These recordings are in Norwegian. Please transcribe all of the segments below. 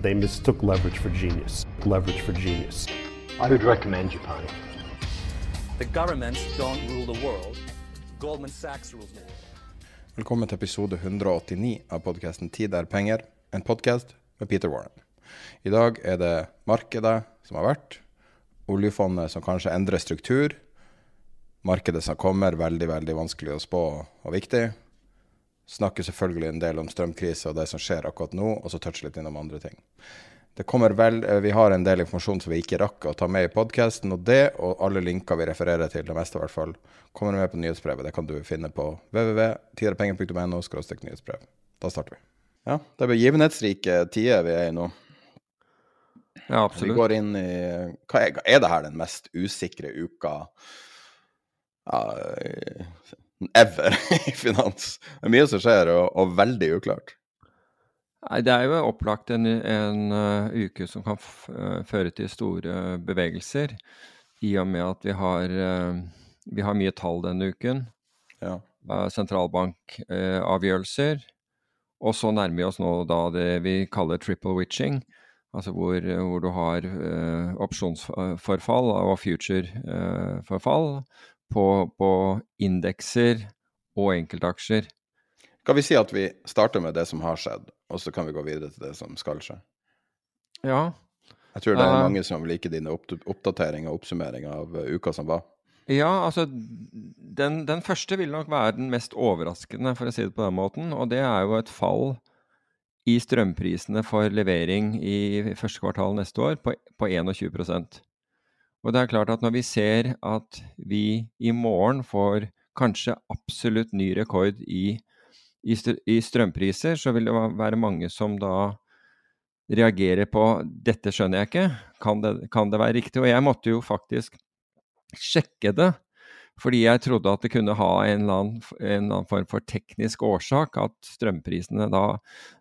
They mistook leverage for genius. Leverage for genius. I would recommend Japan. The governments don't rule the world. Goldman Sachs rules the world. Velkommen til episode 189 av podkasten 'Tid er penger', en podkast med Peter Warren. I dag er det markedet som har vært, oljefondet som kanskje endrer struktur, markedet som kommer, veldig, veldig vanskelig å spå og viktig. Snakker selvfølgelig en del om strømkrise og det som skjer akkurat nå, og så toucher litt innom andre ting. Det kommer vel, eh, Vi har en del informasjon som vi ikke rakk å ta med i podkasten, og det og alle linker vi refererer til, det meste i hvert fall, kommer med på nyhetsbrevet. Det kan du finne på www.tiderepenger.no nyhetsbrev. Da starter vi. Ja, det er begivenhetsrike tider vi er i nå. Ja, absolutt. Vi går inn i hva er, er det her den mest usikre uka ja, ever i finans? Det er mye som skjer, og, og veldig uklart. Nei, det er jo opplagt en, en uh, uke som kan uh, føre til store bevegelser, i og med at vi har, uh, vi har mye tall denne uken. Ja. Sentralbankavgjørelser. og så nærmer vi oss nå da det vi kaller triple witching. Altså hvor, hvor du har opsjonsforfall og future-forfall på, på indekser og enkeltaksjer. Skal vi si at vi starter med det som har skjedd, og så kan vi gå videre til det som skal skje? Ja. Jeg tror det er Eh. mange som liker dine oppdateringer og oppsummeringer av eh, uka som var. Ja, altså den, den første vil nok være den mest overraskende, for å si det på den måten. Og det er jo et fall i strømprisene for levering i første kvartal neste år på, på 21 Og det er klart at når vi ser at vi i morgen får kanskje absolutt ny rekord i, i, i strømpriser, så vil det være mange som da reagerer på 'dette skjønner jeg ikke', kan det, kan det være riktig? Og jeg måtte jo faktisk sjekke det, fordi jeg trodde at det kunne ha en eller, annen, en eller annen form for teknisk årsak, at strømprisene da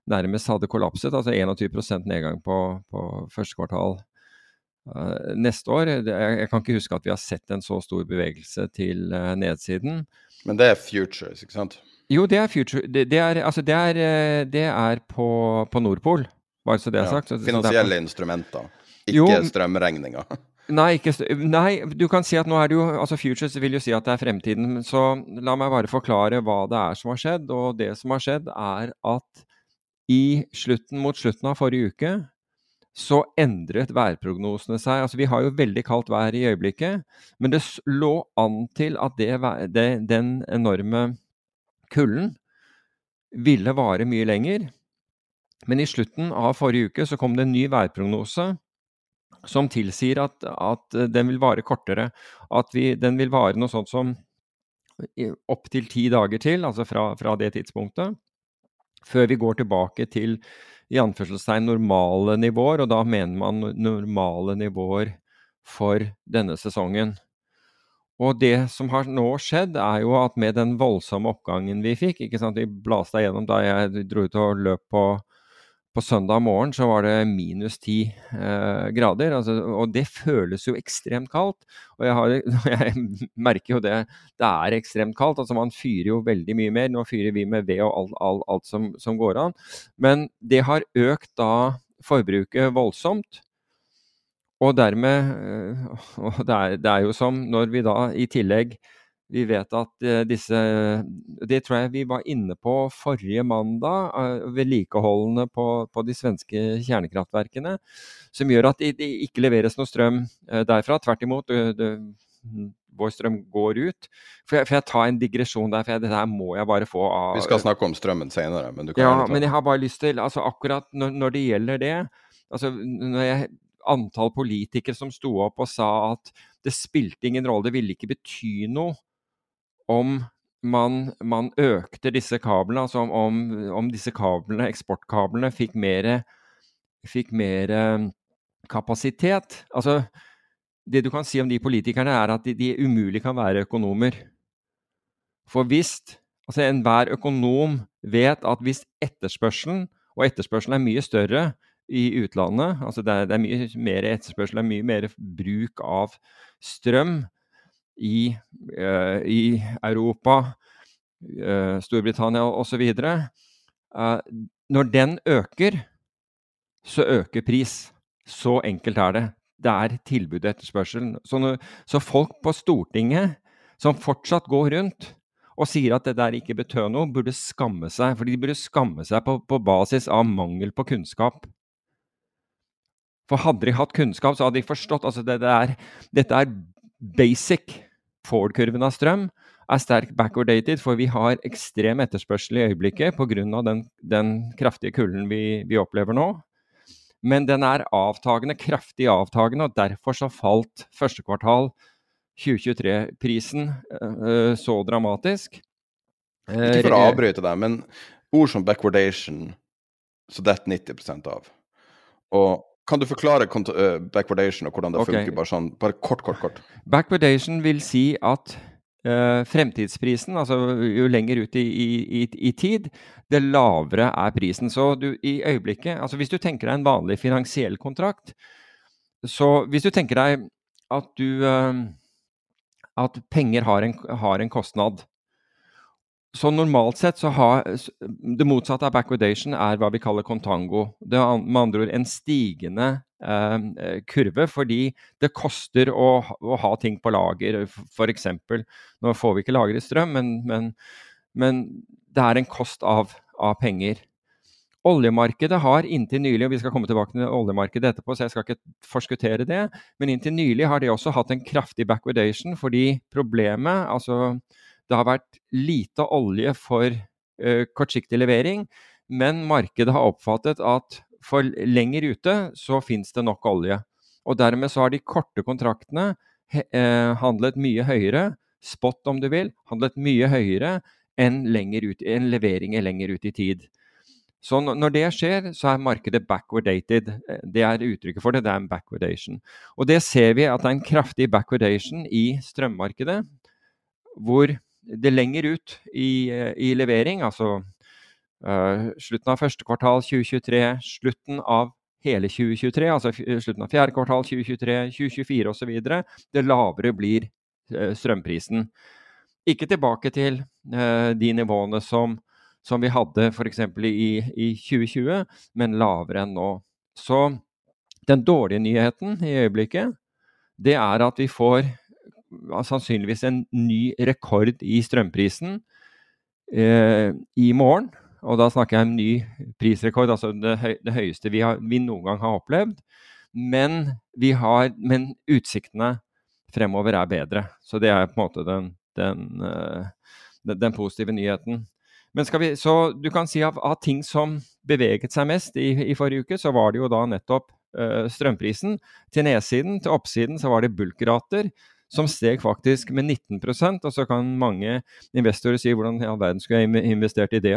nærmest hadde kollapset, altså 21% nedgang på, på første kvartal neste år. Jeg, kan ikke huske at vi har sett en så stor bevegelse til eh, nedsiden. Men det er futures, ikke sant? Jo, det er future Det, det er, altså det er, eh, det er på, på Nordpol, bare så det er Ja, sagt. Så, så det på- Finansielle instrumenter, ikke Jo, strømregninger. Nei, ikke, nei, du kan si at nå er det jo altså Futures vil jo si at det er fremtiden. Så la meg bare forklare hva det er som har skjedd. Og det som har skjedd, er at i slutten mot slutten av forrige uke så endret værprognosene seg. Altså Vi har jo veldig kaldt vær i øyeblikket, men det lå an til at det, det, den enorme kulden ville vare mye lenger. Men i slutten av forrige uke så kom det en ny værprognose som tilsier at, at den vil vare kortere. At vi, den vil vare noe sånt som opptil ti dager til, altså fra, fra det tidspunktet. Før vi går tilbake til i anførselstegn normale nivåer, og da mener man normale nivåer for denne sesongen. Og det som har nå skjedd, er jo at med den voldsomme oppgangen vi fikk ikke sant, Vi blasta gjennom da jeg dro ut og løp på, på søndag morgen, så var det minus ti eh, grader. Altså, og det føles jo ekstremt kaldt. Og jeg, har, jeg merker jo det. Det er ekstremt kaldt. altså Man fyrer jo veldig mye mer. Nå fyrer vi med ved og alt, alt, alt som, som går an. Men det har økt da forbruket voldsomt. Og dermed øh, Og det er, det er jo som når vi da i tillegg Vi vet at uh, disse Det tror jeg vi var inne på forrige mandag. Uh, vedlikeholdene på, på, de svenske kjernekraftverkene. Som gjør at det de ikke leveres noe strøm derfra. Tvert imot. Det, det, vår strøm går ut. For jeg, for jeg tar en digresjon der, for jeg, det her må jeg bare få av Vi skal snakke om strømmen senere. Men du kan ja, men jeg har bare lyst til altså Akkurat når, når det gjelder det altså når jeg antall politikere som sto opp og sa at det spilte ingen rolle, det ville ikke bety noe om man, man økte disse kablene, altså om, om, disse kablene, eksportkablene, fikk mer, fikk mer eh, kapasitet. Altså, det du kan si om de politikerne, er at de, de umulig kan være økonomer. For hvis altså enhver økonom vet at hvis etterspørselen, og etterspørselen er mye større i utlandet, altså det er, det er mye mer etterspørsel, det er mye mer bruk av strøm i, uh, i Europa, uh, Storbritannia osv. Uh, når den øker, så øker pris. Så enkelt er det. Det er tilbud og etterspørsel. Så, så, folk på Stortinget som fortsatt går rundt og sier at det der ikke betød noe, burde skamme seg. For de burde skamme seg på, på basis av mangel på kunnskap. For hadde de hatt kunnskap, så hadde de forstått altså det, det er, Dette er basic Ford-kurven av strøm er sterkt backwardated, for vi har ekstrem etterspørsel i øyeblikket pga. Den, den kraftige kulden vi, vi, opplever nå. Men den er avtagende, kraftig avtagende, og derfor så falt første kvartal 2023-prisen øh, så dramatisk. Ikke for å avbryte deg, men ord som backwardation, så detter 90% av. Og kan du forklare uh, backwardation og hvordan det okay. funker? Bare sånn, bare kort, kort, kort. Backwardation vil si at uh, fremtidsprisen, altså jo lenger ut i, i, i, tid, det lavere er prisen. Så du, i øyeblikket altså Hvis du tenker deg en vanlig finansiell kontrakt, så hvis du tenker deg at du uh, At penger har en, har en kostnad så normalt sett så har Det motsatte av backwardation er hva vi kaller contango. Det er med andre ord en stigende eh, kurve, fordi det koster å, å ha ting på lager. F.eks. Nå får vi ikke lagret strøm, men, men, men, det er en kost av, av, penger. Oljemarkedet har inntil nylig, og vi skal komme tilbake til oljemarkedet etterpå, så jeg skal ikke forskuttere det, men inntil nylig har de også hatt en kraftig backwardation, fordi problemet, altså det har vært lite olje for uh, kortsiktig levering, men markedet har oppfattet at for lenger ute så finnes det nok olje. Og dermed så har de korte kontraktene uh, handlet mye høyere, spot om du vil, handlet mye høyere enn ut, en leveringer lenger ut i tid. Så når det skjer, så er markedet backwardated. Det er uttrykket for det, det er en backwardation. Og det ser vi at det er en kraftig backwardation i strømmarkedet, hvor det lenger ut i, eh, i levering, altså uh, slutten av første kvartal 2023, slutten av hele 2023, altså slutten av fjerde kvartal 2023, 2024 osv., det lavere blir uh, strømprisen. Ikke tilbake til uh, de nivåene som, som vi hadde f.eks. I, i 2020, men lavere enn nå. Så den dårlige nyheten i øyeblikket, det er at vi får sannsynligvis en ny rekord i strømprisen eh, i morgen. Og da snakker jeg om ny prisrekord, altså det, høy, det høyeste vi, har, vi, noen gang har opplevd. Men, har, men, utsiktene fremover er bedre. Så det er på en måte den, den, den, den positive nyheten. Vi, så du kan si av, av, ting som beveget seg mest i, i, forrige uke, så var det jo da nettopp uh, strømprisen. Til nedsiden, til oppsiden, så var det bulkrater som steg faktisk med 19% og så kan mange investorer si hvordan i all verden skulle jeg investert i det?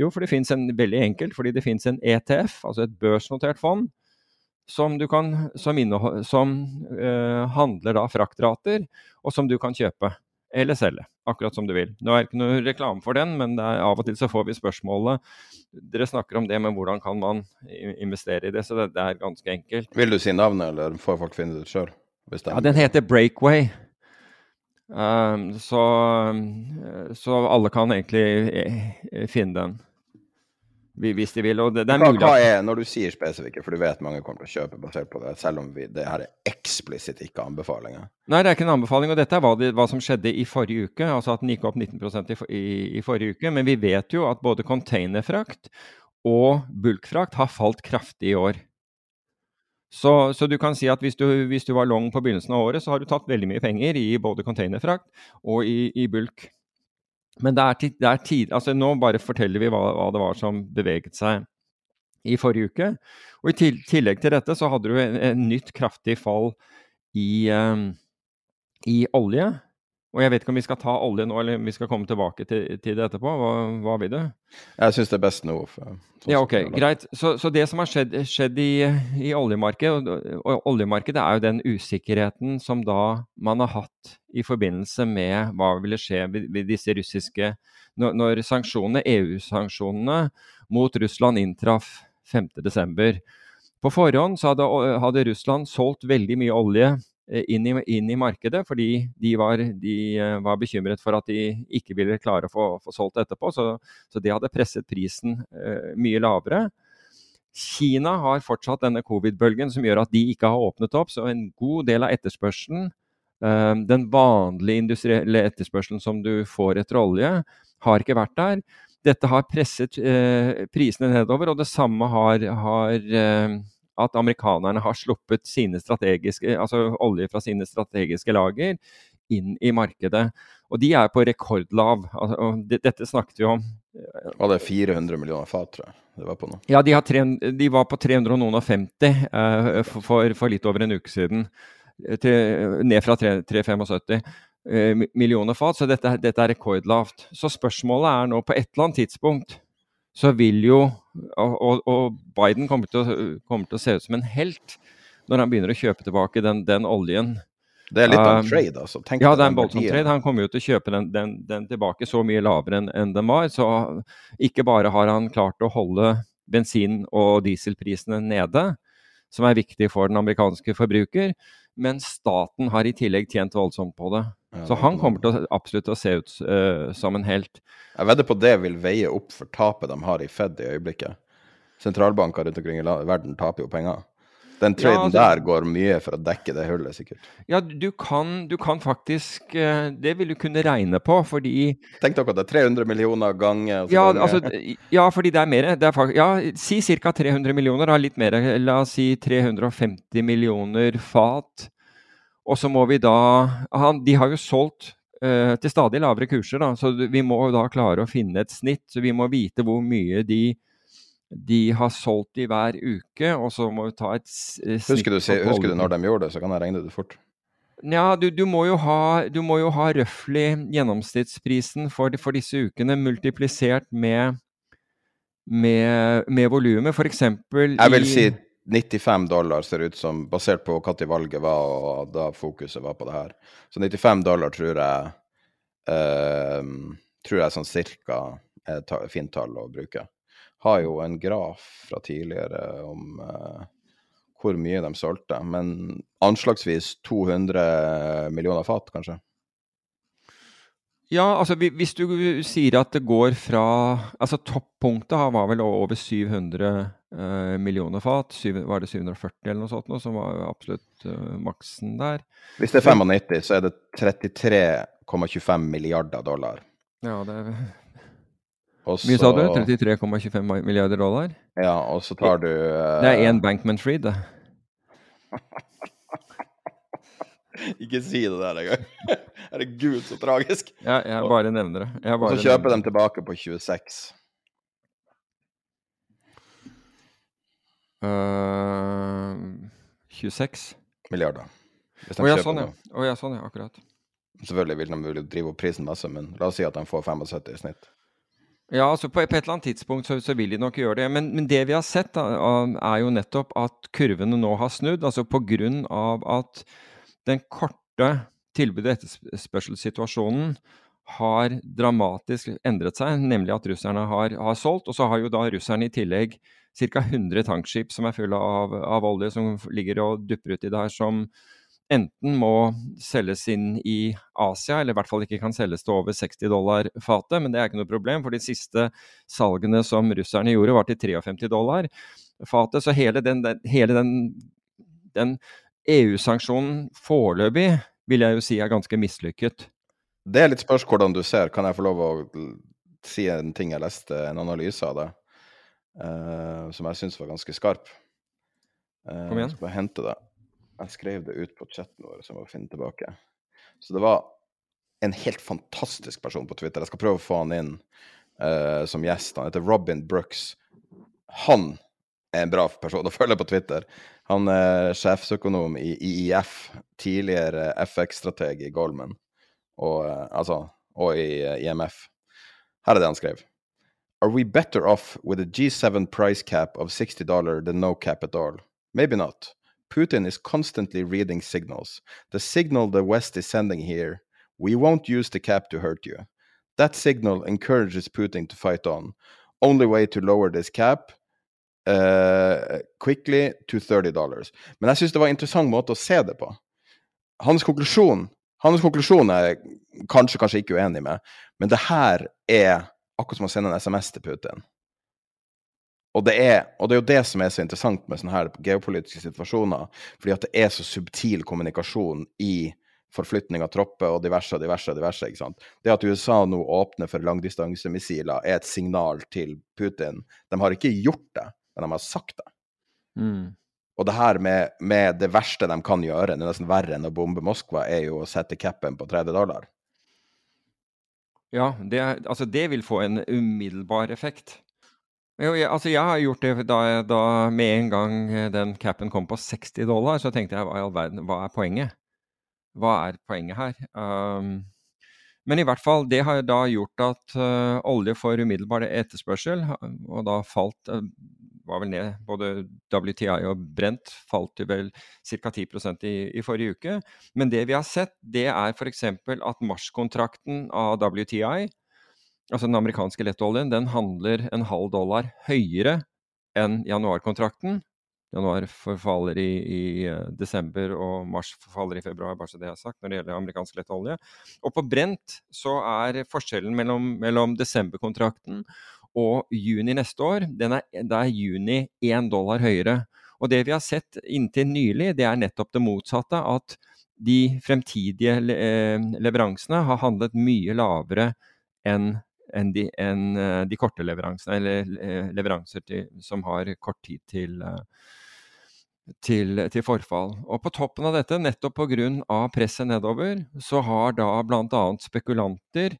Jo, for det finnes en veldig enkelt, fordi det finnes en ETF, altså et børsnotert fond, som, kan, som, som uh, handler da fraktrater, og som du kan kjøpe eller selge, akkurat som du vil. Nå er det ikke noe reklame for den, men er, av og til så får vi spørsmålet Dere snakker om det, men hvordan kan man investere i det? Så det, det er ganske enkelt. Vil du si navnet, eller får folk finne det sjøl? Ja, den heter Breakaway. Um, så, så, alle kan egentlig eh, finne den. hvis de vil. Og det, det er Hva, mulig hva er, når du sier spesifikke, for du vet mange kommer til å kjøpe basert på det, selv om vi, det her er eksplisitt ikke anbefalinger. Nei, det er ikke en anbefaling. Og dette er hva, det, hva som skjedde i forrige uke. Altså at den gikk opp 19 i, i, i forrige uke. Men vi vet jo at både containerfrakt og bulkfrakt har falt kraftig i år. Så, så du kan si at hvis du, hvis du var long på begynnelsen av året, så har du tatt veldig mye penger i både containerfrakt og i, i bulk. Men det er, det er tid Altså nå bare forteller vi hva, hva det var som beveget seg i forrige uke. Og i til, tillegg til dette så hadde du en nytt kraftig fall i, um, i olje. Og jeg vet ikke om vi skal ta olje nå, eller om vi skal komme tilbake til, til det etterpå. Hva, hva vil du? Jeg syns det er best nå. For, sånn Ja, ok, greit. Så, så det som har skjedd, skjedd i, i oljemarkedet, og, og oljemarkedet er jo den usikkerheten som da man har hatt i forbindelse med hva ville skje ved, ved disse russiske Når, når sanksjonene, EU-sanksjonene mot Russland inntraff 5.12. På forhånd så hadde, hadde Russland solgt veldig mye olje inn i, inn i markedet, fordi de var, de eh, var bekymret for at de ikke ville klare å få, få solgt etterpå. Så, så det hadde presset prisen eh, mye lavere. Kina har fortsatt denne covid-bølgen som gjør at de ikke har åpnet opp, så en god del av etterspørselen, eh, den vanlige industrielle etterspørselen som du får etter olje, har ikke vært der. Dette har presset eh, prisene nedover, og det samme har, har eh, at amerikanerne har sluppet altså olje fra sine strategiske lager inn i markedet. Og de er på rekordlav. Altså, dette snakket vi om. Var det 400 millioner fat, tror jeg det var på nå? Ja, de, har tre, de var på 350 eh, for, for, for litt over en uke siden. Eh, Tre, ned fra 375 eh, millioner fat, så dette, dette er rekordlavt. Så spørsmålet er nå på et eller annet tidspunkt så vil jo Og, og, Biden kommer til, å, kommer til å se ut som en helt når han begynner å kjøpe tilbake den, den oljen. Det er litt av en Um, trade, altså. Tenk Ja, det er en voldsom trade. Han kommer jo til å kjøpe den, den, den tilbake så mye lavere enn enn den var. Så ikke bare har han klart å holde bensin- og dieselprisene nede, som er viktig for den amerikanske forbruker, men staten har i tillegg tjent voldsomt på det. Ja, Så han kommer til å absolutt til å se ut uh, som en helt. Jeg vedder på det vil veie opp for tapet de har i Fed i øyeblikket. Sentralbanker rundt omkring i verden taper jo penger. Den traden altså- der går mye for å dekke det hullet, sikkert. Ja, du kan, du kan faktisk eh, Det vil du kunne regne på, fordi Tenk dere at det er 300 millioner ganger. Ja, ganger- altså, ja, fordi det er mer. Det er ja, si ca. 300 millioner, da, litt mer. La oss si 350 millioner fat. Og så må vi da han, De har jo solgt uh, til stadig lavere kurser, da, så vi må da klare å finne et snitt. Så vi må vite hvor mye de, de har solgt i hver uke, og så må vi ta et eh, snitt Husker du, husker du når de gjorde det, så kan jeg regne det fort. Ja, du, du må jo ha, du må jo ha røftlig gjennomsnittsprisen for, for disse ukene multiplisert med, med, med volumet. Eksempel Jeg vil si 95 dollar ser ut som, basert på når valget var og da fokuset var på det her. Så 95 dollar tror jeg eh, tror jeg sånn cirka er et fint tall å bruke. Har jo en graf fra tidligere om eh, hvor mye de solgte, men anslagsvis 200 millioner fat, kanskje. Ja, altså hvis du sier at det går fra Altså toppunktet var vel over 700 eh, millioner fat. Syv, var det 740 eller noe sånt noe, som var absolutt eh, maksen der? Hvis det er 95, så er det 33,25 milliarder dollar. Ja, det er også, Mye sa du? 33,25 milliarder dollar? Ja, og så tar du uh, Det er én Bankman Freed, det. Ikke si det der engang. Herregud, så tragisk. Ja, jeg bare nevner det. Jeg Og så kjøper de tilbake på 26. Eh, 26? milliarder. Hvis de Å ja, kjøper sånn ja. Å ja, sånn ja, akkurat. Selvfølgelig vil de vil drive opp prisen masse, men la oss si at de får 75 i snitt. Ja, altså på, på et eller annet tidspunkt så, så vil de nok gjøre det. Men, men det vi har sett, da, er jo nettopp at kurvene nå har snudd. Altså på grunn av at den korte tilbud- og etterspørselssituasjonen har dramatisk endret seg, nemlig at russerne har, har solgt. Og så har jo da russerne i tillegg ca. 100 tankskip som er fulle av, av olje, som ligger og dupper uti der som enten må selges inn i Asia, eller i hvert fall ikke kan selges til over 60 dollar fatet. Men det er ikke noe problem, for de siste salgene som russerne gjorde, var til 53 dollar fatet. Så hele den, den, den, den EU-sanksjonen foreløpig vil jeg jo si er ganske mislykket. Det er litt spørs hvordan du ser. Kan jeg få lov å si en ting jeg leste, en analyse av det, uh, som jeg syns var ganske skarp? Uh, Kom igjen. Jeg skal bare hente det. Jeg skrev det ut på chatten vår, så jeg må finne tilbake. Så det var en helt fantastisk person på Twitter. Jeg skal prøve å få han inn uh, som gjest. Han heter Robin Brooks. Han er en bra person å følge på Twitter. Han er sjefsøkonom i IIF, tidligere FX-strateg i Goldman, og, altså, og i IMF. Her er det han skrev. Are we better off with a G7 price cap of $60 than no cap at all? Maybe not. Putin is constantly reading signals. The signal the West is sending here, we won't use the cap to hurt you. That signal encourages Putin to fight on. Only way to lower this cap uh, quickly to 30 dollars. Men jeg syns det var en interessant måte å se det på. Hans konklusjon, hans konklusjon er kanskje, kanskje ikke uenig med, men det her er akkurat som å sende en SMS til Putin. Og det, er, og det er jo det som er så interessant med sånne her geopolitiske situasjoner, fordi at det er så subtil kommunikasjon i forflytning av tropper og diverse og diverse. og diverse, ikke sant? Det at USA nå åpner for langdistansemissiler, er et signal til Putin. De har ikke gjort det, men de har sagt det. Mm. Og det her med, med, det verste de kan gjøre, det er nesten verre enn å bombe Moskva, er jo å sette capen på 30 dollar. Ja, det, altså det vil få en umiddelbar effekt. Jo, jeg, altså jeg har gjort det da, da, med en gang den capen kom på 60 dollar, så tenkte jeg hva i all verden, hva er poenget? Hva er poenget her? Um, men i hvert fall, det har da gjort at uh, olje får umiddelbar etterspørsel, og da falt uh, var vel ned. Både WTI og Brent falt jo vel ca. 10 i, i forrige uke. Men det vi har sett, det er f.eks. at marskontrakten av WTI, altså den amerikanske lettoljen, den handler en halv dollar høyere enn januarkontrakten. Januar forfaller i, i, desember, og mars forfaller i februar, bare så det er sagt, når det gjelder amerikansk lettolje. Og på Brent så er forskjellen mellom, mellom desemberkontrakten og juni neste år, er, da er juni én dollar høyere. Og det vi har sett inntil nylig, det er nettopp det motsatte. At de fremtidige leveransene har handlet mye lavere enn enn de, en de, korte leveransene, eller leveranser til, som har kort tid til, til, til, forfall. Og på toppen av dette, nettopp pga. presset nedover, så har da bl.a. spekulanter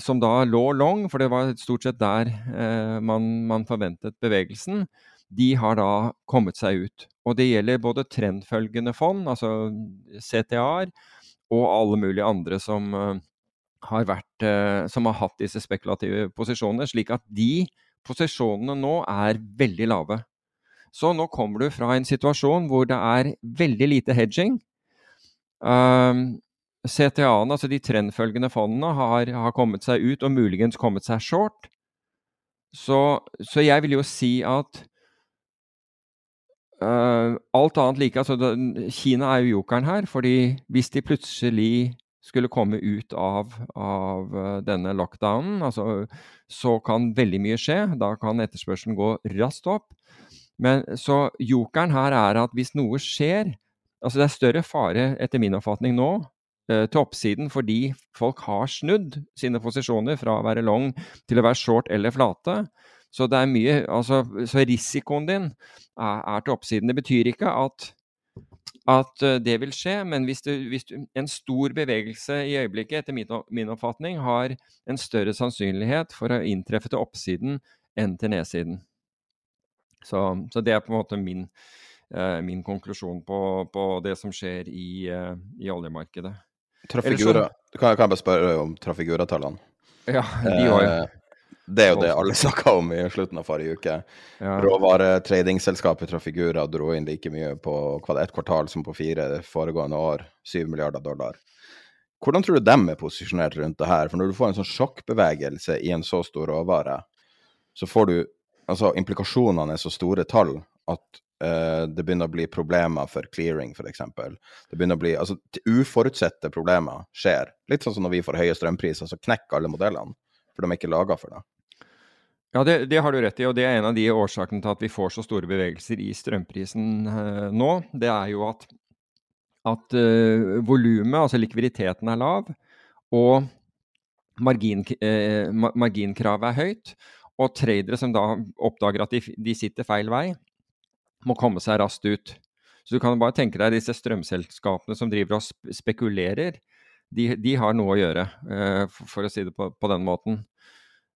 som da lå long, for det var stort sett der eh, man, man, forventet bevegelsen, de har da kommet seg ut. Og det gjelder både trendfølgende fond, altså CTA-er, og alle mulige andre som, eh, har vært, eh, som har hatt disse spekulative posisjonene, slik at de posisjonene nå er veldig lave. Så nå kommer du fra en situasjon hvor det er veldig lite hedging. Um, CTA-ene, altså de trendfølgende fondene, har, har, kommet seg ut og muligens kommet seg short. Så, så jeg vil jo si at uh, alt annet like altså, Kina er jo jokeren her, fordi hvis de plutselig skulle komme ut av, av uh, denne lockdownen, altså, så kan veldig mye skje. Da kan etterspørselen gå raskt opp. Men så jokeren her er at hvis noe skjer Altså det er større fare, etter min oppfatning nå, Eh, til oppsiden fordi folk har snudd sine posisjoner fra å være long til å være short eller flate. Så, mye, altså, så risikoen din er, er, til oppsiden. Det betyr ikke at, at eh, det vil skje, men hvis, du, hvis du, en stor bevegelse i øyeblikket, etter min, min, oppfatning, har en større sannsynlighet for å inntreffe til oppsiden enn til nedsiden. Så, så det er på en måte min, uh, min konklusjon på, på, det som skjer i, uh, i oljemarkedet. Trafigura, kan, kan jeg bare spørre om Trafigura-tallene? Ja, de var jo eh, Det er jo det alle snakka om i slutten av forrige uke. Ja. Råvaretradingselskapet Trafigura dro inn like mye på ett kvartal som på fire foregående år. 7 milliarder dollar. Hvordan tror du dem er posisjonert rundt det her? For når du får en sånn sjokkbevegelse i en så stor råvare, så får du Altså, implikasjonene er så store tall at uh, det begynner å bli problemer for clearing, f.eks. Det begynner å bli Altså, uforutsette problemer skjer. Litt sånn som når vi får høye strømpriser, så knekker alle modellene. For de er ikke laga for det. Ja, det, det, har du rett i, og det er en av de årsakene til at vi får så store bevegelser i strømprisen eh, nå. Det er jo at, at uh, volumet, altså likviditeten, er lav, og margin, eh, marginkravet er høyt. Og tradere som da oppdager at de, de sitter feil vei, må komme seg raskt ut. Så du kan bare tenke deg disse strømselskapene som driver og spekulerer. De, de har noe å gjøre, uh, for, å si det på, på, den måten.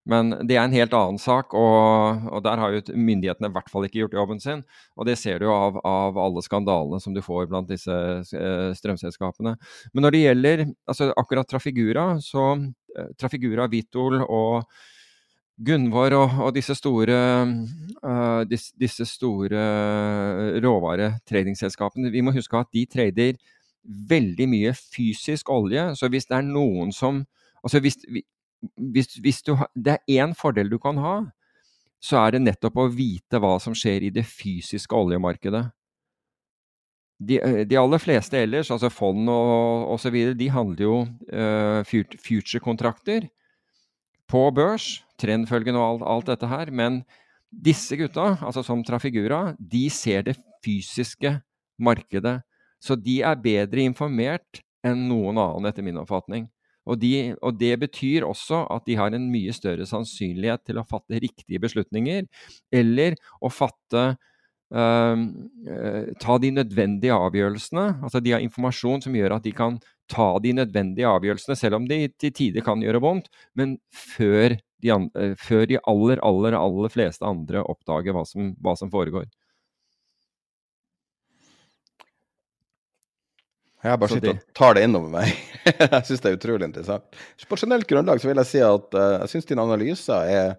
Men det er en helt annen sak, og, og, der har jo myndighetene i hvert fall ikke gjort jobben sin. Og det ser du jo av, av alle skandalene som du får blant disse uh, strømselskapene. Men når det gjelder altså akkurat Trafigura, så uh, Trafigura, Vitol og Gunvor og, og disse store, uh, disse, disse store råvaretradingselskapene Vi må huske at de trader veldig mye fysisk olje. Så hvis det er noen som Altså hvis, hvis, hvis du, det er én fordel du kan ha, så er det nettopp å vite hva som skjer i det fysiske oljemarkedet. De, de aller fleste ellers, altså fond og osv., de handler jo uh, future-kontrakter på børs trendfølgen og alt, alt, dette her. Men disse gutta, altså som Trafigura, de ser det fysiske markedet. Så de er bedre informert enn noen annen, etter min oppfatning. Og, de, og, det betyr også at de har en mye større sannsynlighet til å fatte riktige beslutninger, eller å fatte Uh, ta de nødvendige avgjørelsene. Altså de har informasjon som gjør at de kan ta de nødvendige avgjørelsene, selv om de til tider kan gjøre vondt, men før de, andre, før de aller, aller, aller fleste andre oppdager hva som, hva som foregår. Jeg bare sitter og tar det innover meg. jeg syns det er utrolig interessant. På generelt grunnlag så vil jeg si at jeg syns dine analyser er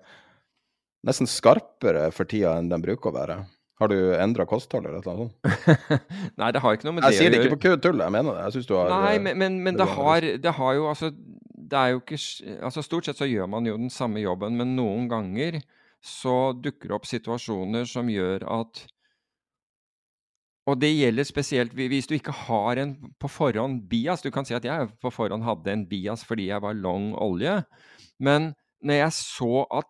nesten skarpere for tida enn de bruker å være. Har du endra kosthold eller noe sånt? Nei, det har ikke noe med jeg det å gjøre. Jeg sier det ikke på tull, jeg mener det. Jeg du har Nei, men, men, men det, har, det, har, jo altså Det er jo ikke Altså Stort sett så gjør man jo den samme jobben, men noen ganger så dukker det opp situasjoner som gjør at og det gjelder spesielt hvis du ikke har en på forhånd bias. Du kan si at jeg på forhånd hadde en bias fordi jeg var long olje. Men når jeg så at,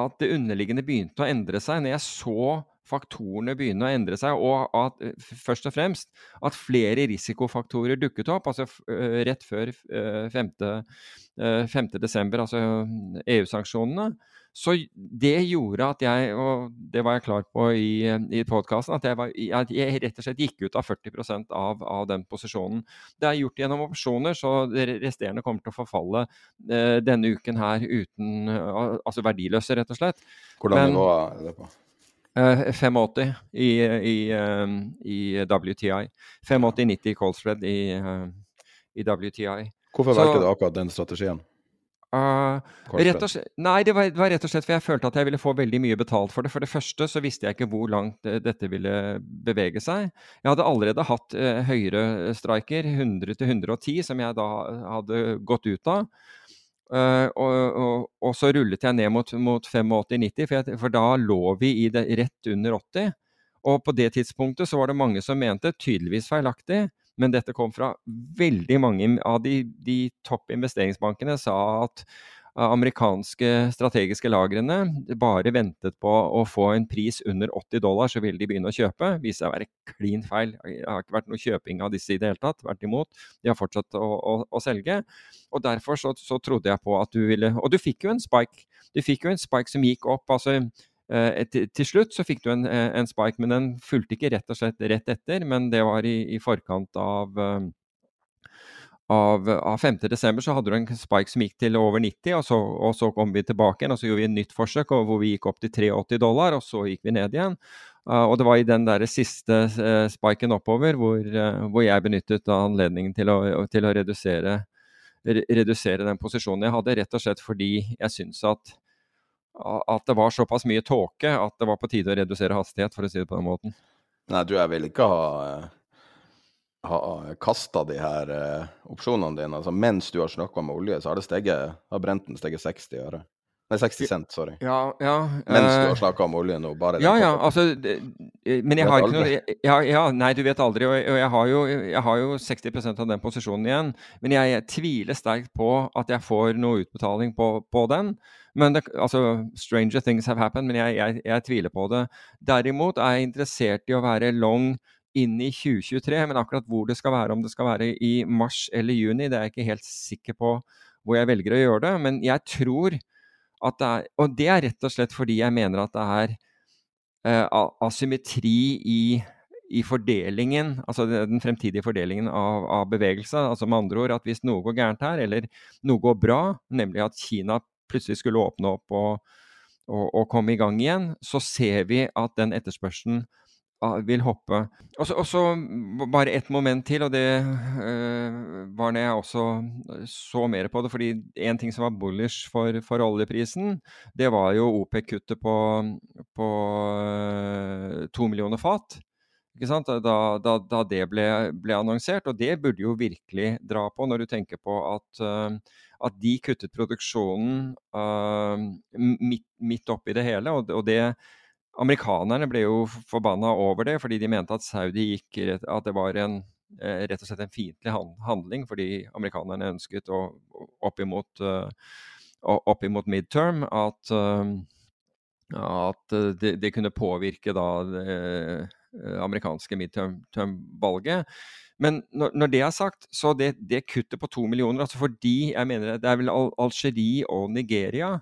at det underliggende begynte å endre seg, når jeg så faktorene begynne å endre seg, og at eh, først og fremst at flere risikofaktorer dukket opp. altså eh, Rett før 5. Eh, 5. desember, altså EU-sanksjonene. Så det gjorde at jeg, og det var jeg klar på i, i podkasten, at, at, jeg rett og slett gikk ut av 40% av, av den posisjonen. Det er gjort gjennom opsjoner, så det resterende kommer til å forfalle eh, denne uken her uten Altså verdiløse, rett og slett. Hvordan nivå er det på? 85 eh, i, i, eh, i WTI. 85-90 Colespread i, eh, i WTI. Hvorfor valgte du akkurat den strategien? Uh, slett, nei, det var, det var, rett og slett for jeg følte at jeg ville få veldig mye betalt for det. For det første så visste jeg ikke hvor langt dette ville bevege seg. Jeg hadde allerede hatt uh, høyere striker, 100 110, som jeg da hadde gått ut av. Uh, og, og, og, så rullet jeg ned mot, mot 85-90, for, for, da lå vi i det, rett under 80. Og på det tidspunktet så var det mange som mente, tydeligvis feilaktig, men dette kom fra veldig mange av de, de topp investeringsbankene, sa at amerikanske strategiske lagrene bare ventet på å få en pris under 80 dollar, så ville de begynne å kjøpe. Viste seg å være klin feil. Det har ikke vært noe kjøping av disse i det hele tatt. Tvert imot. De har fortsatt å, å, å selge. Og derfor så, så, trodde jeg på at du ville Og du fikk jo en spike. Du fikk jo en spike som gikk opp. altså eh, til, slutt så fikk du en, eh, en, spike, men den fulgte ikke rett og slett rett etter. Men det var i, i forkant av eh, av, av 5.12. så hadde du en spike som gikk til over 90, og så, og så, kom vi tilbake igjen og så gjorde vi et nytt forsøk hvor vi gikk opp til 83 dollar, og så gikk vi ned igjen. Uh, og det var i den der siste uh, spiken oppover hvor, uh, hvor, jeg benyttet anledningen til å, til å redusere, re, redusere, den posisjonen jeg hadde, rett og slett fordi jeg syns at, at det var såpass mye tåke at det var på tide å redusere hastighet, for å si det på den måten. Nei, du, jeg vil ikke ha har kasta de her uh, opsjonene dine, altså mens du har snakka med olje, så har det steget, har brenten steget 60 øre. Nei, 60 cent, sorry. Ja, ja. Mens du eh, har snakka om olje nå, bare Ja, ja, altså det- eh, Men jeg har ikke noe ja, ja, Nei, du vet aldri. Og jeg, har, jo, jeg har jo 60% av den posisjonen igjen. Men jeg tviler sterkt på at jeg får noe utbetaling på, på den. Men det, altså, stranger things have happened, men jeg, jeg, jeg tviler på det. Derimot er jeg interessert i å være long inn i 2023, men akkurat hvor det skal være, om det skal være i mars eller juni, det er jeg ikke helt sikker på hvor jeg velger å gjøre det. Men jeg tror at det er Og det er rett og slett fordi jeg mener at det er uh, asymmetri i, i fordelingen, altså den fremtidige fordelingen av, av bevegelse. Altså med andre ord at hvis noe går gærent her, eller noe går bra, nemlig at Kina plutselig skulle åpne opp og, og, og komme i gang igjen, så ser vi at den etterspørselen vil hoppe. Og så, bare ett moment til, og det eh, var når jeg også så mer på det. fordi en ting som var bullish for, for oljeprisen, det var jo OPEC-kuttet på, på eh, to millioner fat. Da, da, da det ble, ble annonsert. Og det burde jo virkelig dra på, når du tenker på at, uh, at de kuttet produksjonen uh, midt, midt oppi det hele. Og, og det Amerikanerne ble jo forbanna over det, fordi de mente at Saudi gikk At det var en eh, rett og slett en fiendtlig handling, fordi amerikanerne ønsket å opp imot, eh, opp imot midterm at, eh, at det, de kunne påvirke da det amerikanske midterm-valget. Men når, når det er sagt, så det, det kuttet på to millioner altså Fordi jeg mener det er vel Al Algerie og Nigeria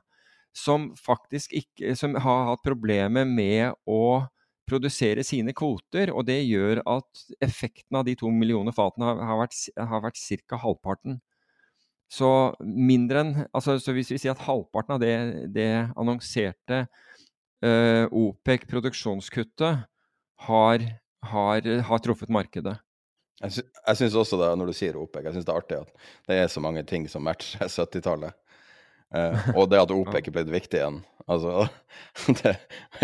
som faktisk ikke Som har hatt problemer med å produsere sine kvoter, og det gjør at effekten av de to millioner fatene har, har vært, har vært ca. halvparten. Så mindre enn altså, Så hvis vi sier at halvparten av det, det annonserte eh, OPEC-produksjonskuttet har, har, har truffet markedet. Jeg, sy syns også det, når du sier OPEC, jeg synes det er artig at det er så mange ting som matcher 70-tallet. Eh, og det at OPEC er blitt viktig igjen. Altså, det,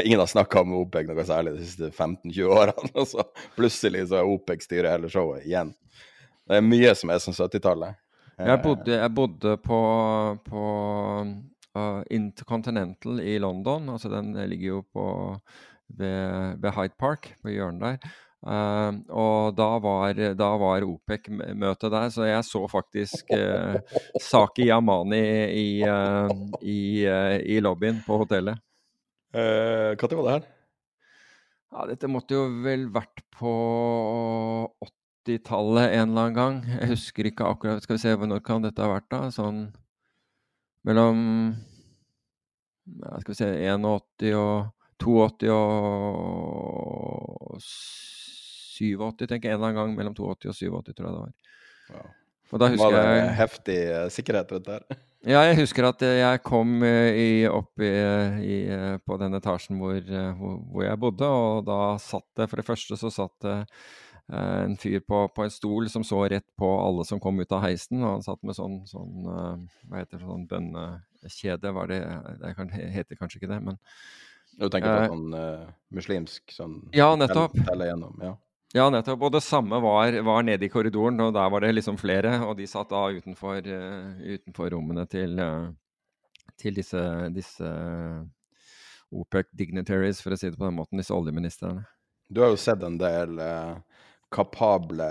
ingen har snakka om OPEC noe særlig de siste 15-20 årene. Og så plutselig så er OPEC styrer hele showet igjen. Det er mye som er som 70-tallet. Jeg bodde, jeg bodde på, på uh, Intercontinental i London. altså Den ligger jo på ved, ved Hyde Park, på hjørnet der. Uh, og da var, da var OPEC-møtet der, så jeg så faktisk uh, Saki Yamani i, uh, i, i lobbyen på hotellet. Når var det her? Ja, dette måtte jo vel vært på 80-tallet en eller annen gang. Jeg husker ikke akkurat Skal vi se, når kan dette ha vært, da? Sånn mellom ja, Skal vi se 81 og 82 og 87, tenker jeg. En eller annen gang mellom 82 og 87, tror jeg det var. Wow. Og da husker Var det jeg heftig uh, sikkerhet rundt der? Ja, jeg husker at eh, jeg kom eh, i, opp i, i, eh, på den etasjen hvor, eh, hvor, jeg bodde, og da satt det For det første så satt det eh, en fyr på, på en stol som så rett på alle som kom ut av heisen, og han satt med sånn, sånn eh, Hva heter det, sånn bønnekjede, var det Det heter kanskje ikke det, men Du tenker på Eh, sånn uh, muslimsk sånn Ja, nettopp. tell- Telle gjennom, ja. Ja, nettopp. Og det samme var, var nede i korridoren, og der var det liksom flere. Og de satt da utenfor, uh, utenfor rommene til, uh, til disse, disse OPEC dignitaries, for å si det på den måten, disse oljeministrene. Du har jo sett en del kapable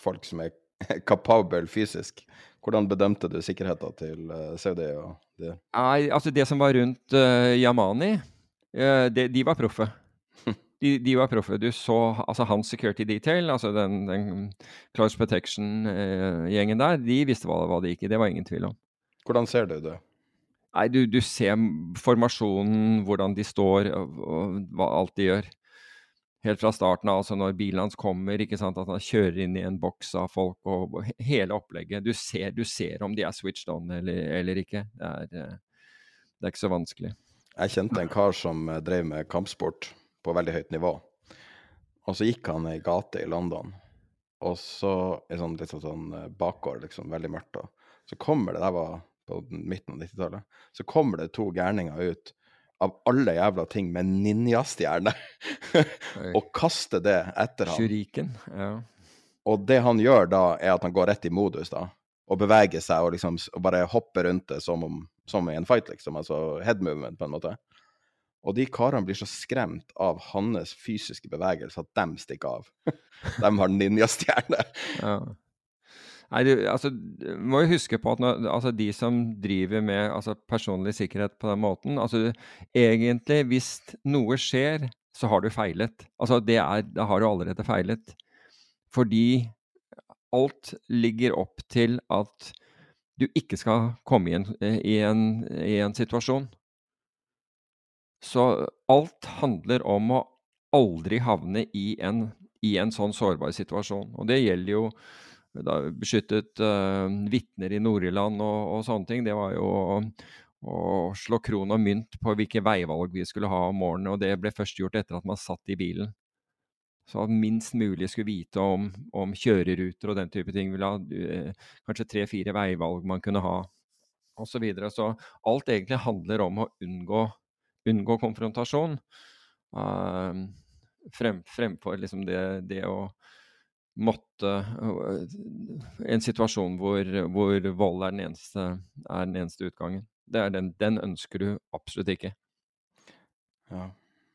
folk som er kapable fysisk. Hvordan bedømte du sikkerheten til Saudi og det? Nei, altså det som var rundt Yamani, eh, det, de var proffe. De, de var proffe. Du så altså hans security detail, altså den, den Close Protection-gjengen der, de visste hva, hva det gikk i. Det var ingen tvil om. Hvordan ser du det? Nei, du, du ser formasjonen, hvordan de står, og, og hva alt de gjør. Helt fra starten av, altså når bilen hans kommer, ikke sant, at han kjører inn i en boks av folk, og, og hele opplegget. Du ser, du ser om de er switched on eller, eller ikke. Det er, eh, det er ikke så vanskelig. Jeg kjente en kar som eh, drev med kampsport på veldig høyt nivå. Og så gikk han ei gate i London, og så i sånn litt sånn eh, bakgård, liksom, veldig mørkt. Og Så kommer det, det var på midten av 90-tallet, så kommer det to gærninger ut av alle jævla ting med ninjastjerne, og kaster det etter ham. Shuriken, ja. Og det han gjør da, er at han går rett i modus, da. Og beveger seg og liksom og bare hopper rundt det som om som i en fight, liksom. Altså head movement, på en måte. Og de karene blir så skremt av hans fysiske bevegelse at de stikker av. de har ninjastjerne. Ja. Nei, du, altså, må jo huske på at når, altså, de som driver med altså, personlig sikkerhet på den måten altså, Egentlig, hvis noe skjer, så har du feilet. Altså, det er, da har du allerede feilet. Fordi alt ligger opp til at du ikke skal komme i en, i en, i en situasjon. Så alt handler om å aldri havne i en, i en sånn sårbar situasjon. Og det gjelder jo da beskyttet uh, vitner i Nord-Irland og, og, sånne ting. Det var jo å, å slå kron og mynt på hvilke veivalg vi skulle ha om morgenen. Og det ble først gjort etter at man satt i bilen. Så at minst mulig skulle vite om, om kjøreruter og den type ting. Ville ha eh, kanskje tre-fire veivalg man kunne ha, osv. Så, videre. så alt egentlig handler om å unngå unngå konfrontasjon. Uh, frem, fremfor liksom det, det, å måtte uh, En situasjon hvor, hvor vold er den, eneste, er den eneste utgangen. Den, den, ønsker du absolutt ikke. Ja.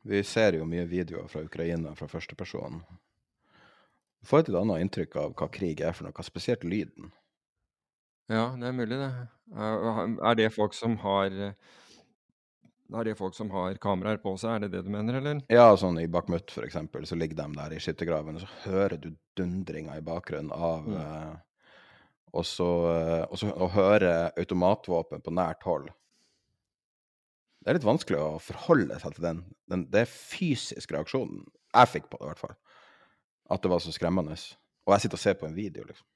Vi ser jo mye videoer fra Ukraina fra førsteperson. Du får et litt annet inntrykk av hva krig er for noe, spesielt lyden. Ja, det er mulig, det. Er det folk som har er det folk som har kameraer på seg, er det det du mener, eller? Ja, sånn i Bakhmut f.eks., så ligger de der i skyttergraven, og så hører du dundringa i bakgrunnen av mm. eh, og, så, eh, og så og hører automatvåpen på nært hold. Det er litt vanskelig å forholde seg til den. den det er fysisk reaksjonen jeg fikk på det, i hvert fall. At det var så skremmende. Og jeg sitter og ser på en video, liksom.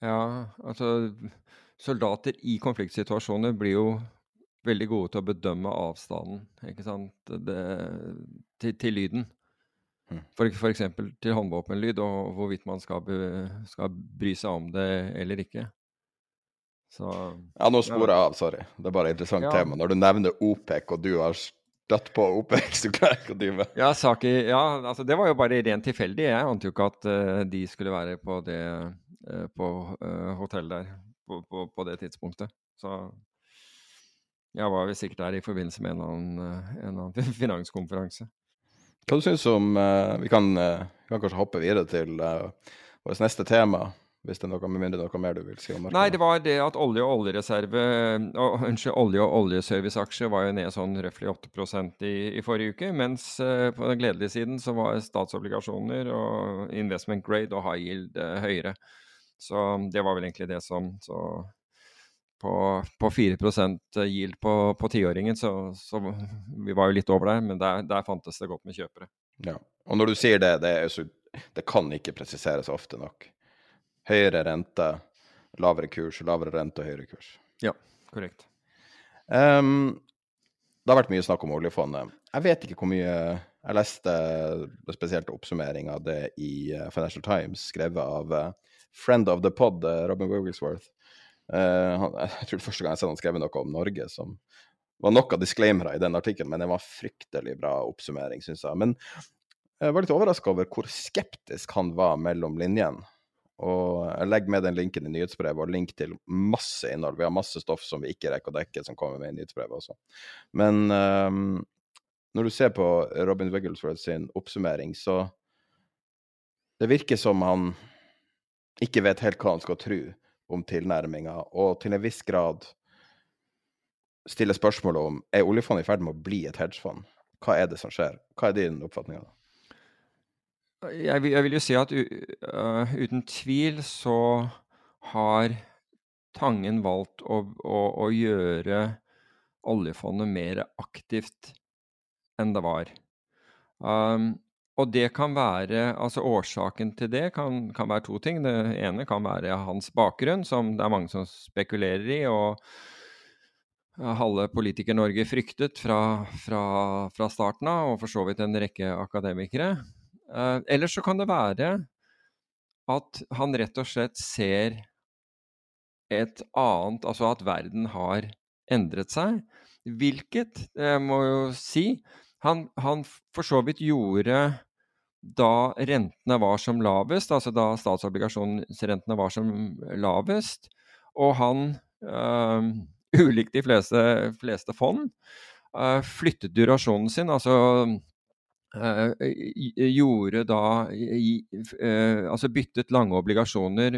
Ja, altså Soldater i konfliktsituasjoner blir jo veldig gode til å bedømme avstanden ikke sant? Det, til, til, lyden. Mm. For, for eksempel til håndvåpenlyd, og hvorvidt man skal, be, skal, bry seg om det eller ikke. Så, ja, nå sporer jeg av, sorry. Det er bare et interessant ja. tema. Når du nevner OPEC, og du har støtt på OPEC, du klarer ikke å dy meg. Ja, Saki, ja altså, det var jo bare rent tilfeldig. Jeg ante jo ikke at uh, de skulle være på det uh, på uh, hotellet der på, på, på, det tidspunktet. Så jeg var vel sikkert der i forbindelse med en eller annen, eh, en annen finanskonferanse. Hva du syns om vi, kan, kan, kanskje hoppe videre til vårt neste tema, hvis det er noe mindre noe mer du vil si om markedet? Nei, det var det at olje og oljereserve uh, Unnskyld, olje- og oljeserviceaksjer var jo ned sånn røftlig 8% i, i forrige uke. Mens på den gledelige siden så var statsobligasjoner og investment grade og high yield høyere. Så det var vel egentlig det som så på, på 4% yield på, på tiåringen, så, så, vi var jo litt over der. Men der, der, fantes det godt med kjøpere. Ja, Og når du sier det, det, så, det kan ikke presiseres ofte nok. Høyere rente, lavere kurs, lavere rente og høyere kurs. Ja, korrekt. Um, det har vært mye snakk om oljefondet. Jeg vet ikke hvor mye Jeg leste spesielt oppsummering av det i eh, Financial Times, skrevet av uh, friend of the pod, uh, Robin Wigglesworth. Uh, jeg tror det første gang jeg så han skrev noe om Norge som var nok av disclaimere i den artikkelen, men det var fryktelig bra oppsummering, syns jeg. Men jeg var litt overraska over hvor skeptisk han var mellom linjene. Og jeg legger med den linken i nyhetsbrevet og link til masse innhold. Vi har masse stoff som vi ikke rekker å dekke, som kommer med i nyhetsbrevet også. Men um, når du ser på Robin Wigglesworth sin oppsummering, så det virker som han ikke vet helt hva han skal tro om tilnærminga, og til en viss grad stiller spørsmålet om er oljefondet i ferd med å bli et hedgefond. Hva er det som skjer? Hva er din oppfatning av det? Jeg vil, jeg vil jo si at uh, uten tvil så har Tangen valgt å, å, å, gjøre oljefondet mer aktivt enn det var. Um, og det kan være Altså årsaken til det kan, kan, være to ting. Det ene kan være hans bakgrunn, som det er mange som spekulerer i. og halve Politiker-Norge fryktet fra, fra, fra, starten av, og for så vidt en rekke akademikere. Eh, ellers så kan det være at han rett og slett ser et annet Altså at verden har endret seg. Hvilket, jeg må jo si, han, han for så vidt gjorde da rentene var som lavest, altså da statsobligasjonsrentene var som lavest, og han øh, ulikt de fleste, fleste fond, øh, flyttet durasjonen sin. Altså uh, gjorde da uh, Altså byttet lange obligasjoner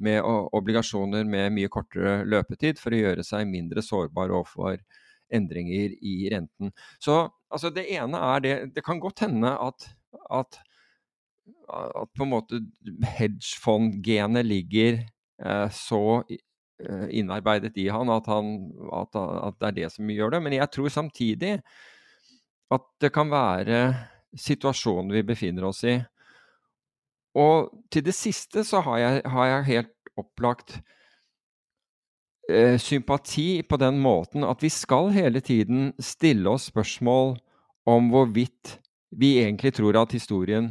med obligasjoner med mye kortere løpetid for å gjøre seg mindre sårbar overfor endringer i renten. Så altså det ene er det Det kan godt hende at, at, at på en måte hedgefond-genet ligger eh, så eh, innarbeidet i han at, han at, at, det er det som gjør det. Men jeg tror samtidig at det kan være situasjonen vi befinner oss i. Og til det siste så har jeg, har jeg helt opplagt eh, sympati på den måten at vi skal hele tiden stille oss spørsmål om hvorvidt vi egentlig tror at historien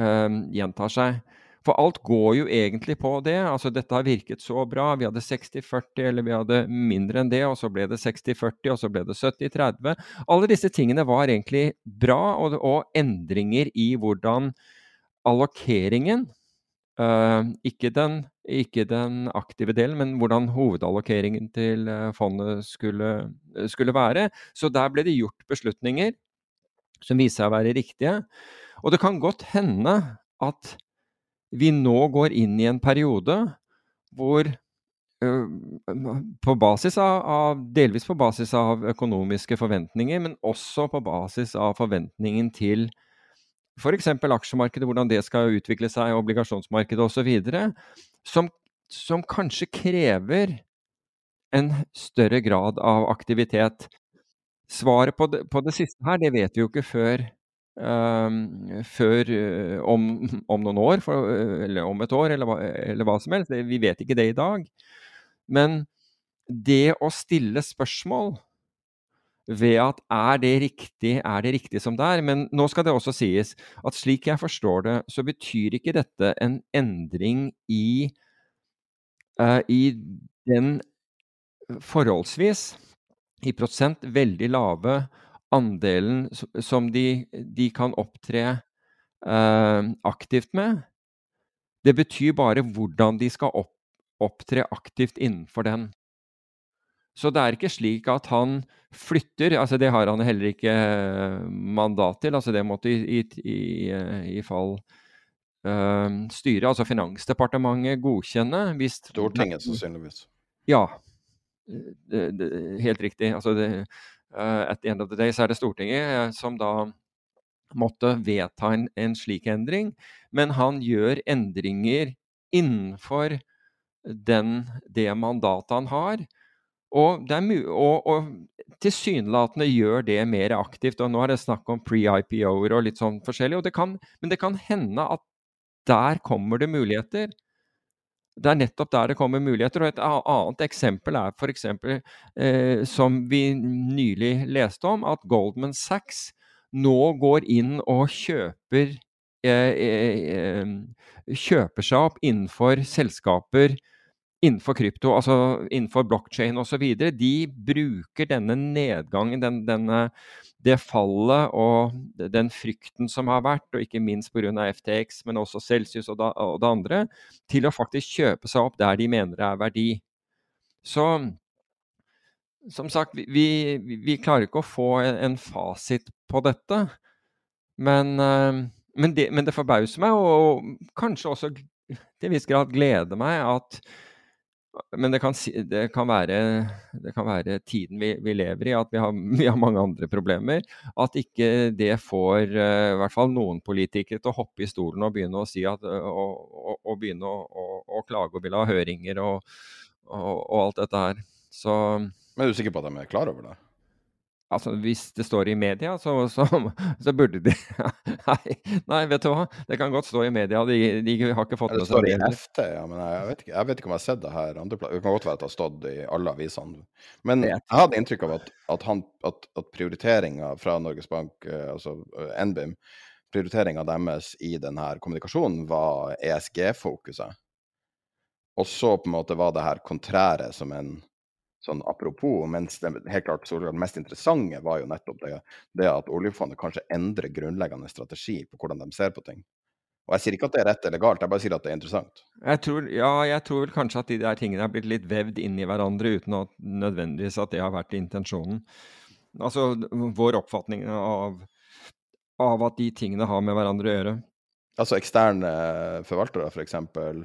eh, gjentar seg. For alt går jo egentlig på det. Altså, dette har virket så bra. Vi hadde 60-40, eller vi hadde mindre enn det, og så ble det 60-40, og så ble det 70-30. Alle disse tingene var egentlig bra, og, og endringer i hvordan allokeringen Uh, ikke, den, ikke, den, aktive delen, men hvordan hovedallokeringen til uh, fondet skulle, uh, skulle, være. Så der ble det gjort beslutninger som viste seg å være riktige. Og det kan godt hende at vi nå går inn i en periode hvor på basis av, av, delvis på basis av økonomiske forventninger, men også på basis av forventningen til f.eks. aksjemarkedet, hvordan det skal utvikle seg, obligasjonsmarkedet osv., som, som kanskje krever en større grad av aktivitet. Svaret på det, på det siste her, det vet vi jo ikke før, um, før uh, om, om, noen år, for, eller om et år, eller, eller hva som helst. Vi vet ikke det i dag. Men det å stille spørsmål ved at er det riktig, er det riktig som det er? Men nå skal det også sies at slik jeg forstår det, så betyr ikke dette en endring i, uh, i den forholdsvis, i prosent, veldig lave andelen som de, de kan opptre eh, aktivt med. Det betyr bare hvordan de skal opp, opptre aktivt innenfor den. Så det er ikke slik at han flytter, altså det har han heller ikke eh, mandat til. altså Det måtte i, i, i, eh, i fall uh, styret, altså Finansdepartementet, godkjenne hvis Stortinget, sannsynligvis. Ja, det, det, helt riktig. altså det, uh, At the end of the day så er det Stortinget som da måtte vedta en, en slik endring. Men han gjør endringer innenfor den, det mandatet han har. Og, og, og tilsynelatende gjør det mer aktivt. og Nå er det snakk om pre-IPO-er og litt sånn forskjellig. Det kan, men det kan hende at der kommer det muligheter. Det er nettopp der det kommer muligheter. og Et annet eksempel er f.eks. Eh, som vi nylig leste om, at Goldman Sachs nå går inn og kjøper, eh, eh, eh kjøper seg opp innenfor selskaper innenfor krypto, altså innenfor blokkjede osv., de bruker denne nedgangen, den, denne, det fallet og den frykten som har vært, og ikke minst pga. FTX, men også Celsius og, da, og, det andre, til å faktisk kjøpe seg opp der de mener det er verdi. Så som sagt, vi, vi, vi klarer ikke å få en, en fasit på dette. Men, eh, men, det, men det forbauser meg, og kanskje også til en viss grad gleder meg, at men det kan, det, kan være, det kan, være, tiden vi, vi lever i, at vi har, vi har, mange andre problemer. At ikke det får uh, i hvert fall noen politikere til å hoppe i stolen og begynne å si at, og, og, og, begynne å, å, klage og ville ha høringer og alt dette her. Så Men er du sikker på at de er klar over det? Altså, Hvis det står i media, så, så, så burde de nei, nei, vet du hva. Det kan godt stå i media. De, de har ikke fått seg det. Står i FT, ja, men jeg vet, ikke, jeg vet, ikke, om jeg har sett det her andre Det kan godt være at det har stått i alle avisene. Men jeg hadde inntrykk av at, at, han, at, at prioriteringa fra Norges Bank, eh, altså eh, NBIM, prioriteringa deres i denne kommunikasjonen var ESG-fokuset. Og så på en måte var det her kontrære som en sånn apropos, mens det helt klart så det mest interessante var jo nettopp det, det, at oljefondet kanskje endrer grunnleggende strategi på hvordan de ser på ting. Og jeg sier ikke at det er rett eller galt, jeg bare sier at det er interessant. Jeg tror, ja, jeg tror vel kanskje at de der tingene er blitt litt vevd inn i hverandre uten at nødvendigvis at det har vært intensjonen. Altså vår oppfatning av, av at de tingene har med hverandre å gjøre. Altså eksterne forvaltere, f.eks., for eksempel,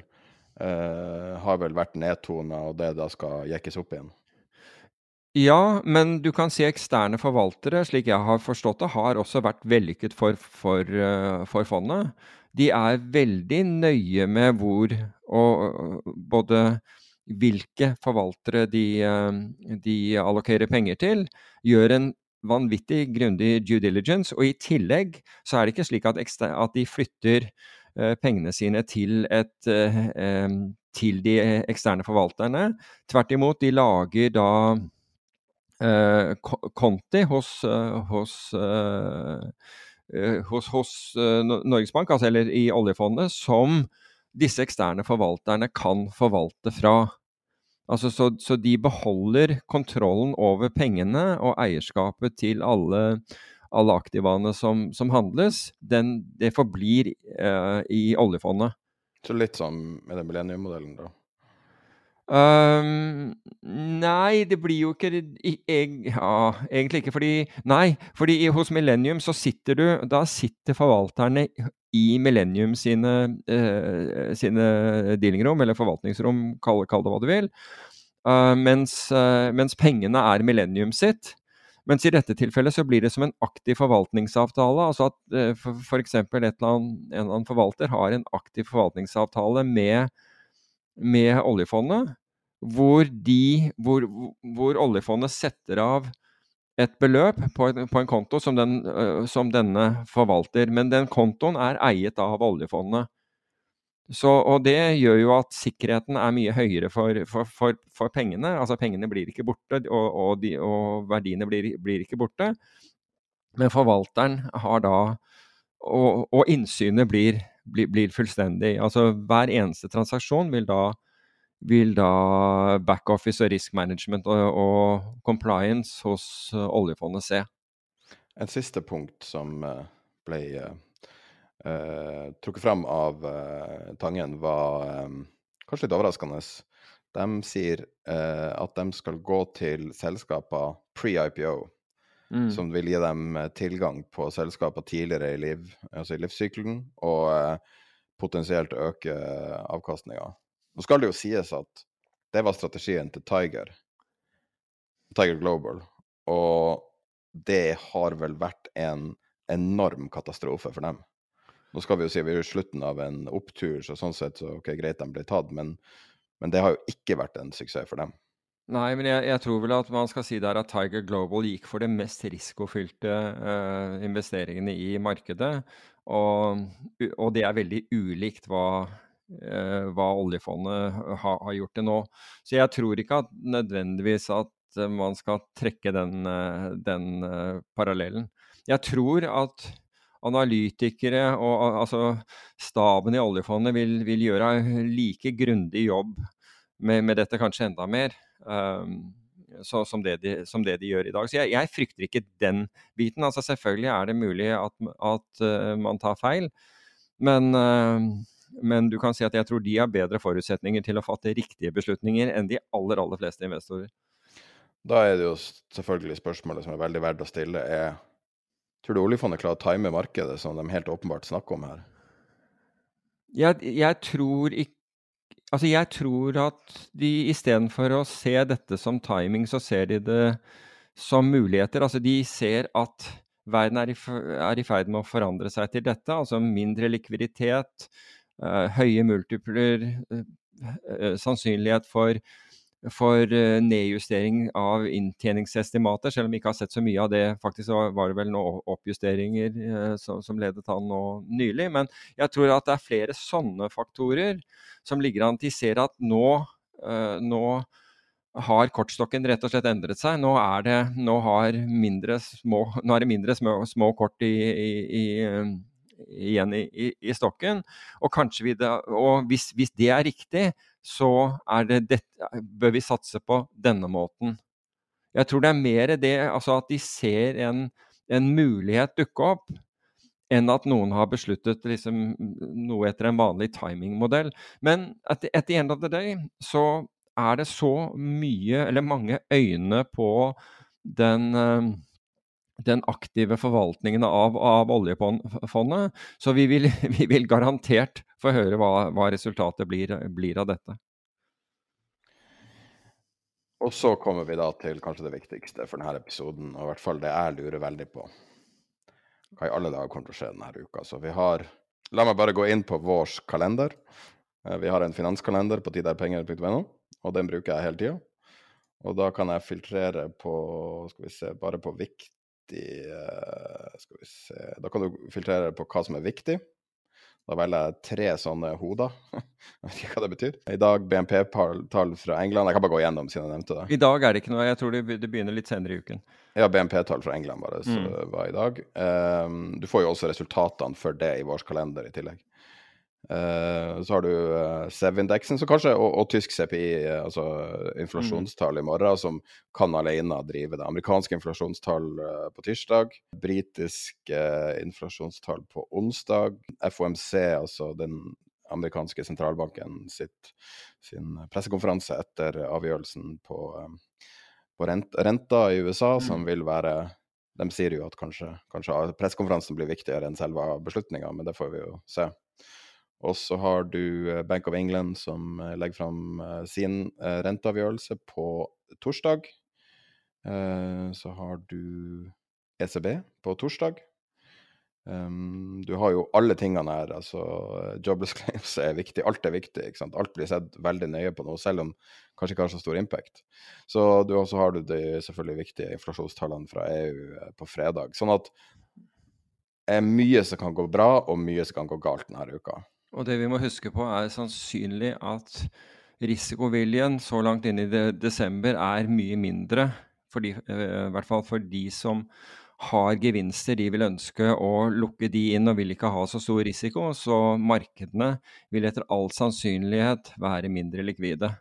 eh, har vel vært nedtona, og det da skal jekkes opp igjen? Ja, men du kan si eksterne forvaltere, slik jeg har forstått det, har også vært vellykket for, for, eh, for fondet. De er veldig nøye med hvor og både hvilke forvaltere de, eh, de allokerer penger til. Gjør en vanvittig grundig due diligence, og i tillegg så er det ikke slik at, at de flytter uh, pengene sine til, et, til de eksterne forvalterne. Tvert imot, de lager da eh, konti hos, eh, hos, eh, eh, hos, hos Norges Bank, altså, eller i oljefondet, som disse eksterne forvalterne kan forvalte fra. Altså, så, så, de beholder kontrollen over pengene og eierskapet til alle, alle aktivaene som, som handles. Den, det forblir eh, i oljefondet. Så litt som med den millennium-modellen, da? Um, nei, det blir jo ikke eg, Ja, egentlig ikke. Fordi Nei, fordi hos Millennium så sitter du Da sitter forvalterne i Millennium sine, uh, sine dealingrom, eller forvaltningsrom, kall, kall det hva du vil. Uh, mens, uh, mens, pengene er Millennium sitt. Mens i dette tilfellet så blir det som en aktiv forvaltningsavtale. Altså at f.eks. en eller annen forvalter har en aktiv forvaltningsavtale med med oljefondet, hvor, de, hvor, hvor oljefondet setter av et beløp på en, på en konto som, den, uh, som, denne forvalter. Men den kontoen er eiet av oljefondet. Så, og det gjør jo at sikkerheten er mye høyere for, for, for, for pengene. Altså pengene blir ikke borte, og, og, de, og verdiene blir, blir, ikke borte. Men forvalteren har da Og, og innsynet blir, blir, blir fullstendig. Altså hver eneste transaksjon vil da vil da backoffice og risk management og, og, compliance hos uh, oljefondet se. En siste punkt som uh, ble uh, trukket fram av Tangen, var um, kanskje litt overraskende. De sier at de skal gå til selskaper pre-IPO, mm. som vil gi dem tilgang på selskaper tidligere i, liv, altså i livssykkelen, og potensielt øke avkastninga. Nå skal det jo sies at det var strategien til Tiger, Tiger Global, og det har vel vært en enorm katastrofe for dem. Nå skal vi jo si vi er i slutten av en opptur, så sånn sett så ok, greit de ble tatt, men, men det har jo ikke vært en suksess for dem. Nei, men jeg, jeg, tror vel at man skal si der at Tiger Global gikk for det mest risikofylte uh, investeringene i markedet. Og, og, det er veldig ulikt hva hva oljefondet har, har gjort til nå. Så jeg tror ikke at nødvendigvis at eh, man skal trekke den, eh, den parallellen. Jeg tror at analytikere og altså staben i oljefondet vil, vil gjøre like grundig jobb med, med, dette, kanskje enda mer, um, så, som, det de, som, det de, gjør i dag. Så jeg, jeg, frykter ikke den biten. Altså Selvfølgelig er det mulig at, at uh, man tar feil, men uh, men du kan si at jeg tror de har bedre forutsetninger til å fatte riktige beslutninger enn de aller, aller fleste investorer. Da er det jo selvfølgelig spørsmålet som er veldig verdt å stille, er Tror du oljefondet klarer å time markedet, som de helt åpenbart snakker om her? Jeg, jeg tror ikke Altså, jeg tror at de istedenfor å se dette som timing, så ser de det som muligheter. Altså, de ser at verden er i, er i ferd med å forandre seg til dette. Altså mindre likviditet, høye multipler, eh, eh, sannsynlighet for, for nedjustering av inntjeningsestimater, selv om vi ikke har sett så mye av det. Faktisk var det vel noen oppjusteringer som, som ledet an nå nylig. Men jeg tror at det er flere sånne faktorer som ligger an. De ser at nå, nå har kortstokken rett og slett endret seg. Nå er det, nå små, nå er det mindre små, små kort i, i, i igjen i, i, i, stokken. Og, vi da, og hvis, hvis, det er riktig, så er det dette, bør vi satse på denne måten. Jeg tror det er mer det altså at de ser en, en mulighet dukke opp, enn at noen har besluttet liksom, noe etter en vanlig timingmodell. Men at at the end of the day så er det så mye, eller mange øyne på den eh, den aktive forvaltningen av, av oljefondet. Så vi vil, vi vil, garantert få høre hva, hva resultatet blir, blir, av dette. Og så kommer vi da til kanskje det viktigste for denne episoden, og i hvert fall det jeg lurer veldig på. Hva i alle dager kommer til å skje denne uka? Så vi har La meg bare gå inn på vår kalender. Eh, vi har en finanskalender på tiderpenger.no, og den bruker jeg hele tida. Og da kan jeg filtrere på skal vi se, bare på viktig eh, Skal vi se Da kan du filtrere på hva som er viktig. Da velger jeg tre sånne hoder. Jeg vet ikke hva det betyr. I dag BNP-tall fra England. Jeg kan bare gå gjennom siden jeg nevnte det. I dag er det ikke noe. Jeg tror det, begynner litt senere i uken. Ja, BNP-tall fra England bare, så mm. var i dag. Um, du får jo også resultatene for det i vår kalender i tillegg. Uh, så har du uh, SEV-indeksen, og, og, tysk CPI, eh, altså inflasjonstall i morgen, som kan alene drive det. Amerikanske inflasjonstall på tirsdag, britiske inflasjonstall på onsdag, FOMC, altså den amerikanske sentralbanken sitt, sin pressekonferanse etter avgjørelsen på, på rent, renta i USA, mm. som vil være De sier jo at kanskje, kanskje pressekonferansen blir viktigere enn selve beslutninga, men det får vi jo se. Og så har du eh, Bank of England som eh, legger fram eh, sin renteavgjørelse på torsdag. Så har du ECB på torsdag. Um, du har jo alle tingene her. altså Jobless claims er viktig. Alt er viktig. ikke sant? Alt blir sett veldig nøye på nå, selv om kanskje ikke har så stor impact. Så du også har du de selvfølgelig viktige inflasjonstallene fra EU på fredag. Sånn at det er mye som kan gå bra, og mye som kan gå galt denne uka. Og det vi må huske på, er sannsynlig at risikoviljen så langt inn i desember er mye mindre. De, eh, I hvert fall for de som har gevinster. De vil ønske å lukke de inn og vil ikke ha så stor risiko. Så markedene vil etter all sannsynlighet være mindre likvide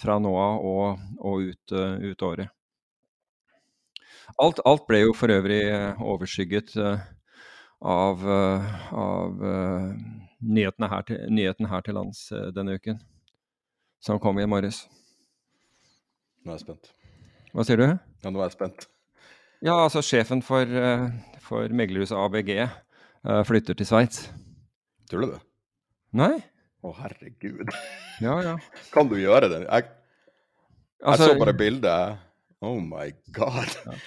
fra nå av og, og ut, uh, ut, året. Alt, alt, ble jo for øvrig overskygget uh, av, av nyhetene her, til, nyheten her til lands uh, denne uken, som kom i morges. Nå er jeg spent. Hva sier du? Ja, nå er jeg spent. Ja, altså sjefen for, uh, for meglerhuset ABG eh, flytter til Sveits. Tror du det? Nei. Å, herregud. Ja, ja. Kan du gjøre det? Jeg, jeg altså, så bare bildet. Oh my god. Ja.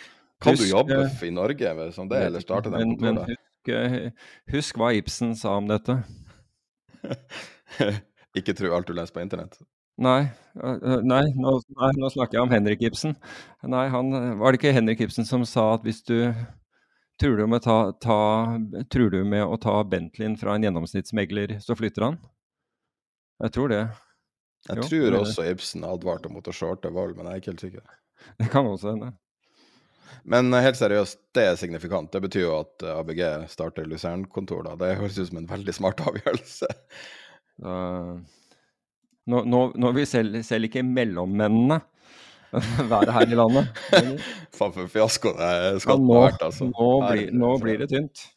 Kan husk, du jobbe i Norge som det, eller starte den kontoret? Husk, husk hva Ibsen sa om dette. ikke tro alt du leser på internett? Nei, nei, nå, nei, nå, snakker jeg om Henrik Ibsen. Nei, han, var det ikke Henrik Ibsen som sa at hvis du truer du med, ta, ta, truer du med å ta Bentleyen fra en gjennomsnittsmegler, så flytter han? Jeg tror det. Jeg jo, tror også Ibsen advarte mot å shorte vold, men jeg er ikke helt sikker. Det kan også hende. Men helt seriøst, det er signifikant. Det betyr jo at eh, ABG starter Luzern-kontor, da. Det høres ut som en veldig smart avgjørelse. Uh, nå, nå, nå, vil selv, selv ikke mellommennene være her i landet. Faen for fiasko det skatten har vært, altså. Nå, blir, nå blir det tynt.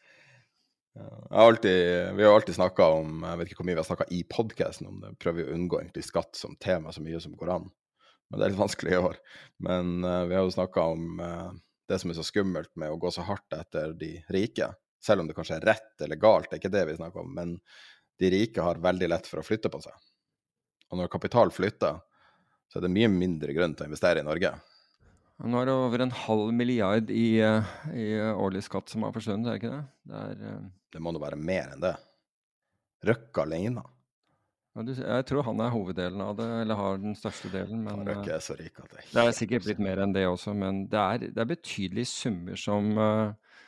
Alltid, vi har alltid snakka om Jeg vet ikke hvor mye vi har snakka i podkasten om det. Prøver å unngå egentlig skatt som tema så mye som går an. Men det er litt vanskelig i år. Men uh, vi har jo snakka om uh, det som er så skummelt med å gå så hardt etter de rike. Selv om det kanskje er rett eller galt, det er ikke det vi snakker om. Men de rike har veldig lett for å flytte på seg. Og når kapital flytter, så er det mye mindre grunn til å investere i Norge. Nå er det over en halv milliard i, eh, i årlig skatt som har forsvunnet, er det ikke det? Det, er, uh... det må nå være mer enn det. Røkke alene. Jeg tror han er hoveddelen av det, eller har den største delen. Men Røkke er så rik at det, det er sikkert blitt mer enn det også, men det er, det er betydelige summer som, uh,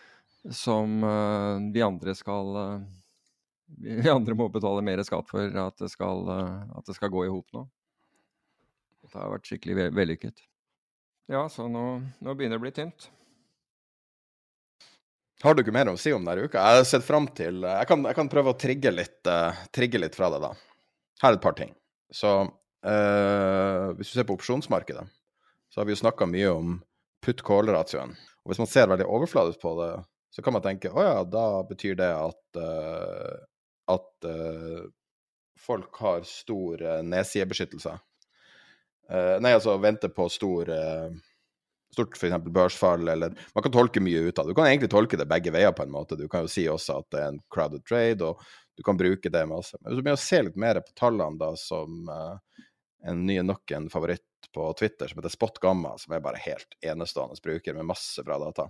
som uh, vi andre skal uh, Vi andre må betale mer skatt for at det skal, at det skal gå i hop nå. Det har vært skikkelig vellykket. Ja, så nå, nå begynner det å bli tynt. Har du ikke mer å si om denne uka? Jeg har sett fram til Jeg kan, jeg kan prøve å trigge litt, trigge litt fra det, da. Her er et par ting. Så uh, hvis du ser på opsjonsmarkedet, så har vi jo snakka mye om putt call-ratioen. Og hvis man ser veldig overfladisk på det, så kan man tenke å ja, da betyr det at, uh, at uh, folk har stor uh, nedsidebeskyttelse. nei, altså venter på stor stort f.eks. børsfall, eller Man kan tolke mye ut av det. Du kan egentlig tolke det begge veier, på en måte. Du kan jo si også at det er en crowded trade, og du kan bruke det masse. Men hvis du begynner å se litt mer på tallene, da, som en ny nok en favoritt på Twitter som heter Spot Gamma, som er bare helt enestående bruker med masse bra data.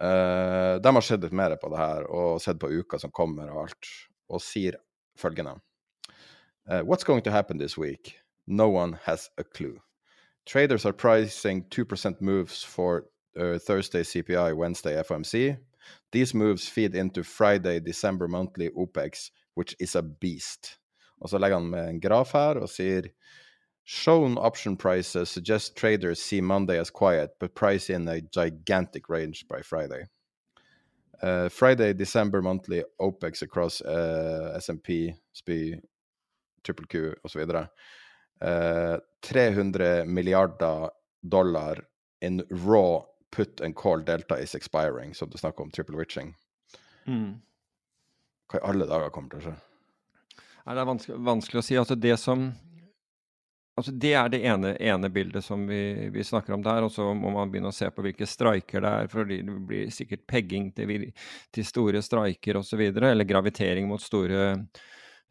Uh, de har sett litt mer på det her og sett på uka som kommer og alt, og sier følgende uh, What's going to happen this week? No one has a clue. Traders are pricing 2% moves for uh, Thursday CPI, Wednesday FOMC. These moves feed into Friday, December monthly OPEX, which is a beast. Og så legger han med en graf her og sier Shown option prices suggest traders see Monday as quiet, but price in a gigantic range by Friday. Uh, Friday, December monthly OPEX across uh, SMP, SPY, Triple Q osv. Uh, 300 milliarder dollar in raw put and call delta is expiring, som du snakker om triple witching. Mm. Hva i alle dager kommer til å skje? Nei, det er vanskelig, vanskelig, å si. Altså det som Altså Det er det ene, ene bildet som vi, vi, snakker om der. Og så må man begynne å se på hvilke streiker det er. for Det blir sikkert pegging til, til store streiker osv. Eller gravitering mot store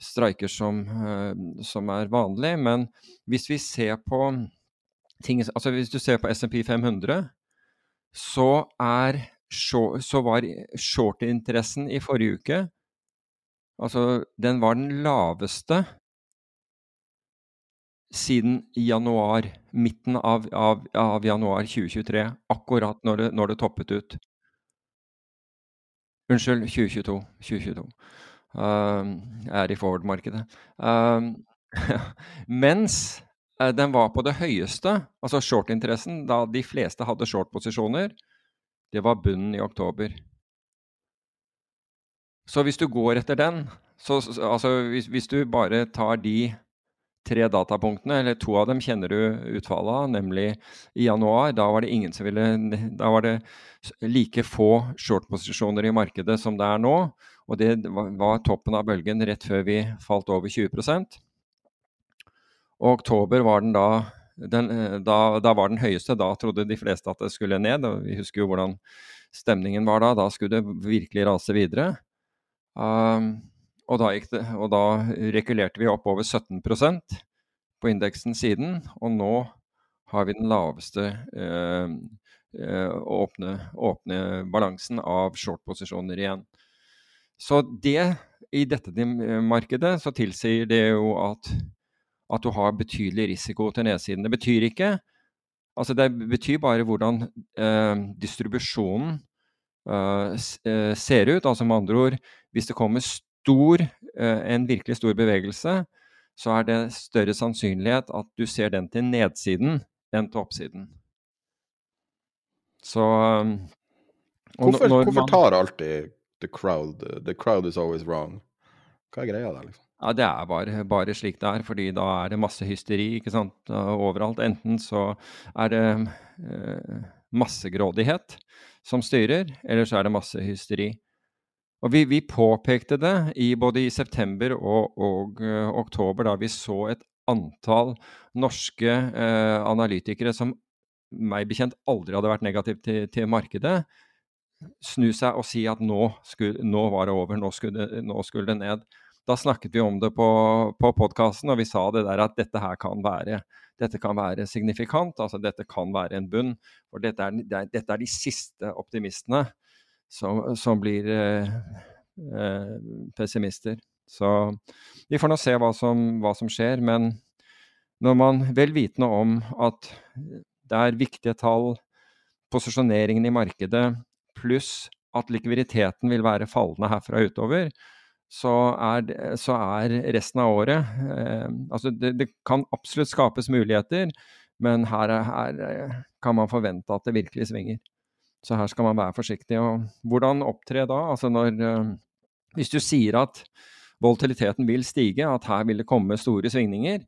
streiker som, uh, som, er vanlig. Men hvis vi ser på ting Altså hvis du ser på SMP 500, så, er, så var short-interessen i forrige uke Altså, den var den laveste siden januar, midten av, av, av januar 2023. Akkurat når det, når det, toppet ut. Unnskyld, 2022. 2022. Uh, er i forward-markedet. Uh, mens den var på det høyeste, altså short-interessen, da de fleste hadde short-posisjoner, det var bunnen i oktober. Så hvis du går etter den, så, altså hvis, hvis du bare tar de tre datapunktene, eller to av dem kjenner du utfallet av, nemlig i januar. Da var det ingen som ville Da var det like få short-posisjoner i markedet som det er nå. Og det var toppen av bølgen rett før vi falt over 20 Og oktober var den da den, da, da, var den høyeste. Da trodde de fleste at det skulle ned. Vi husker jo hvordan stemningen var da. Da skulle det virkelig rase videre. Um, og da, det, og da, rekulerte vi opp over 17% på indeksen siden, og nå har vi den laveste eh, eh, åpne, åpne, balansen av short-posisjoner igjen. Så det, i dette markedet, så tilsier det jo at, at du har betydelig risiko til nedsiden. Det betyr ikke Altså det betyr bare hvordan eh, distribusjonen eh, eh ser ut. Altså med andre ord, hvis det kommer stor, eh, en virkelig stor bevegelse, så er det større sannsynlighet at du ser den til nedsiden enn til oppsiden. Så um, Hvorfor, hvorfor tar alltid the crowd The crowd is always wrong? Hva er greia der, liksom? Ja, Det er bare, bare, slik det er, fordi da er det masse hysteri ikke sant, overalt. Enten så er det eh, massegrådighet som styrer, eller så er det masse hysteri. Og vi, vi, påpekte det i, både i september og, og uh, oktober, da vi så et antall norske uh, analytikere som meg bekjent aldri hadde vært negative til, til markedet, snu seg og si at nå, skulle, nå var det over, nå skulle nå skulle det, ned. Da snakket vi om det på, på podkasten, og vi sa det der at dette her kan være dette kan være signifikant, altså dette kan være en bunn. For dette er, dette er de siste optimistene som, som blir eh, eh, pessimister. Så vi får nå se hva som, hva som, skjer. Men når man vel vitende om at det er viktige tall, posisjoneringen i markedet, pluss at likviditeten vil være fallende herfra utover, så er, så er resten av året eh, Altså, det, det, kan absolutt skapes muligheter, men her, her, kan man forvente at det virkelig svinger. Så her skal man være forsiktig. Og hvordan opptre da? Altså når eh, Hvis du sier at volatiliteten vil stige, at her vil det komme store svingninger,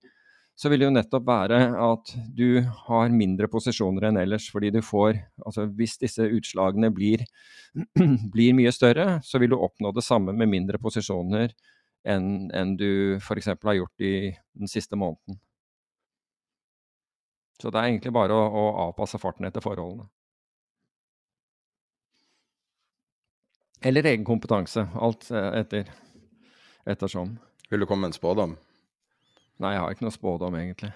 så vil det jo nettopp være at du har mindre posisjoner enn ellers, fordi du får Altså hvis disse utslagene blir, blir mye større, så vil du oppnå det samme med mindre posisjoner enn, en du f.eks. har gjort i den siste måneden. Så det er egentlig bare å, å avpasse farten etter forholdene. Eller egen kompetanse. Alt eh, etter, ettersom. Vil du komme med en spådom? Nei, jeg har ikke noe spådom, egentlig.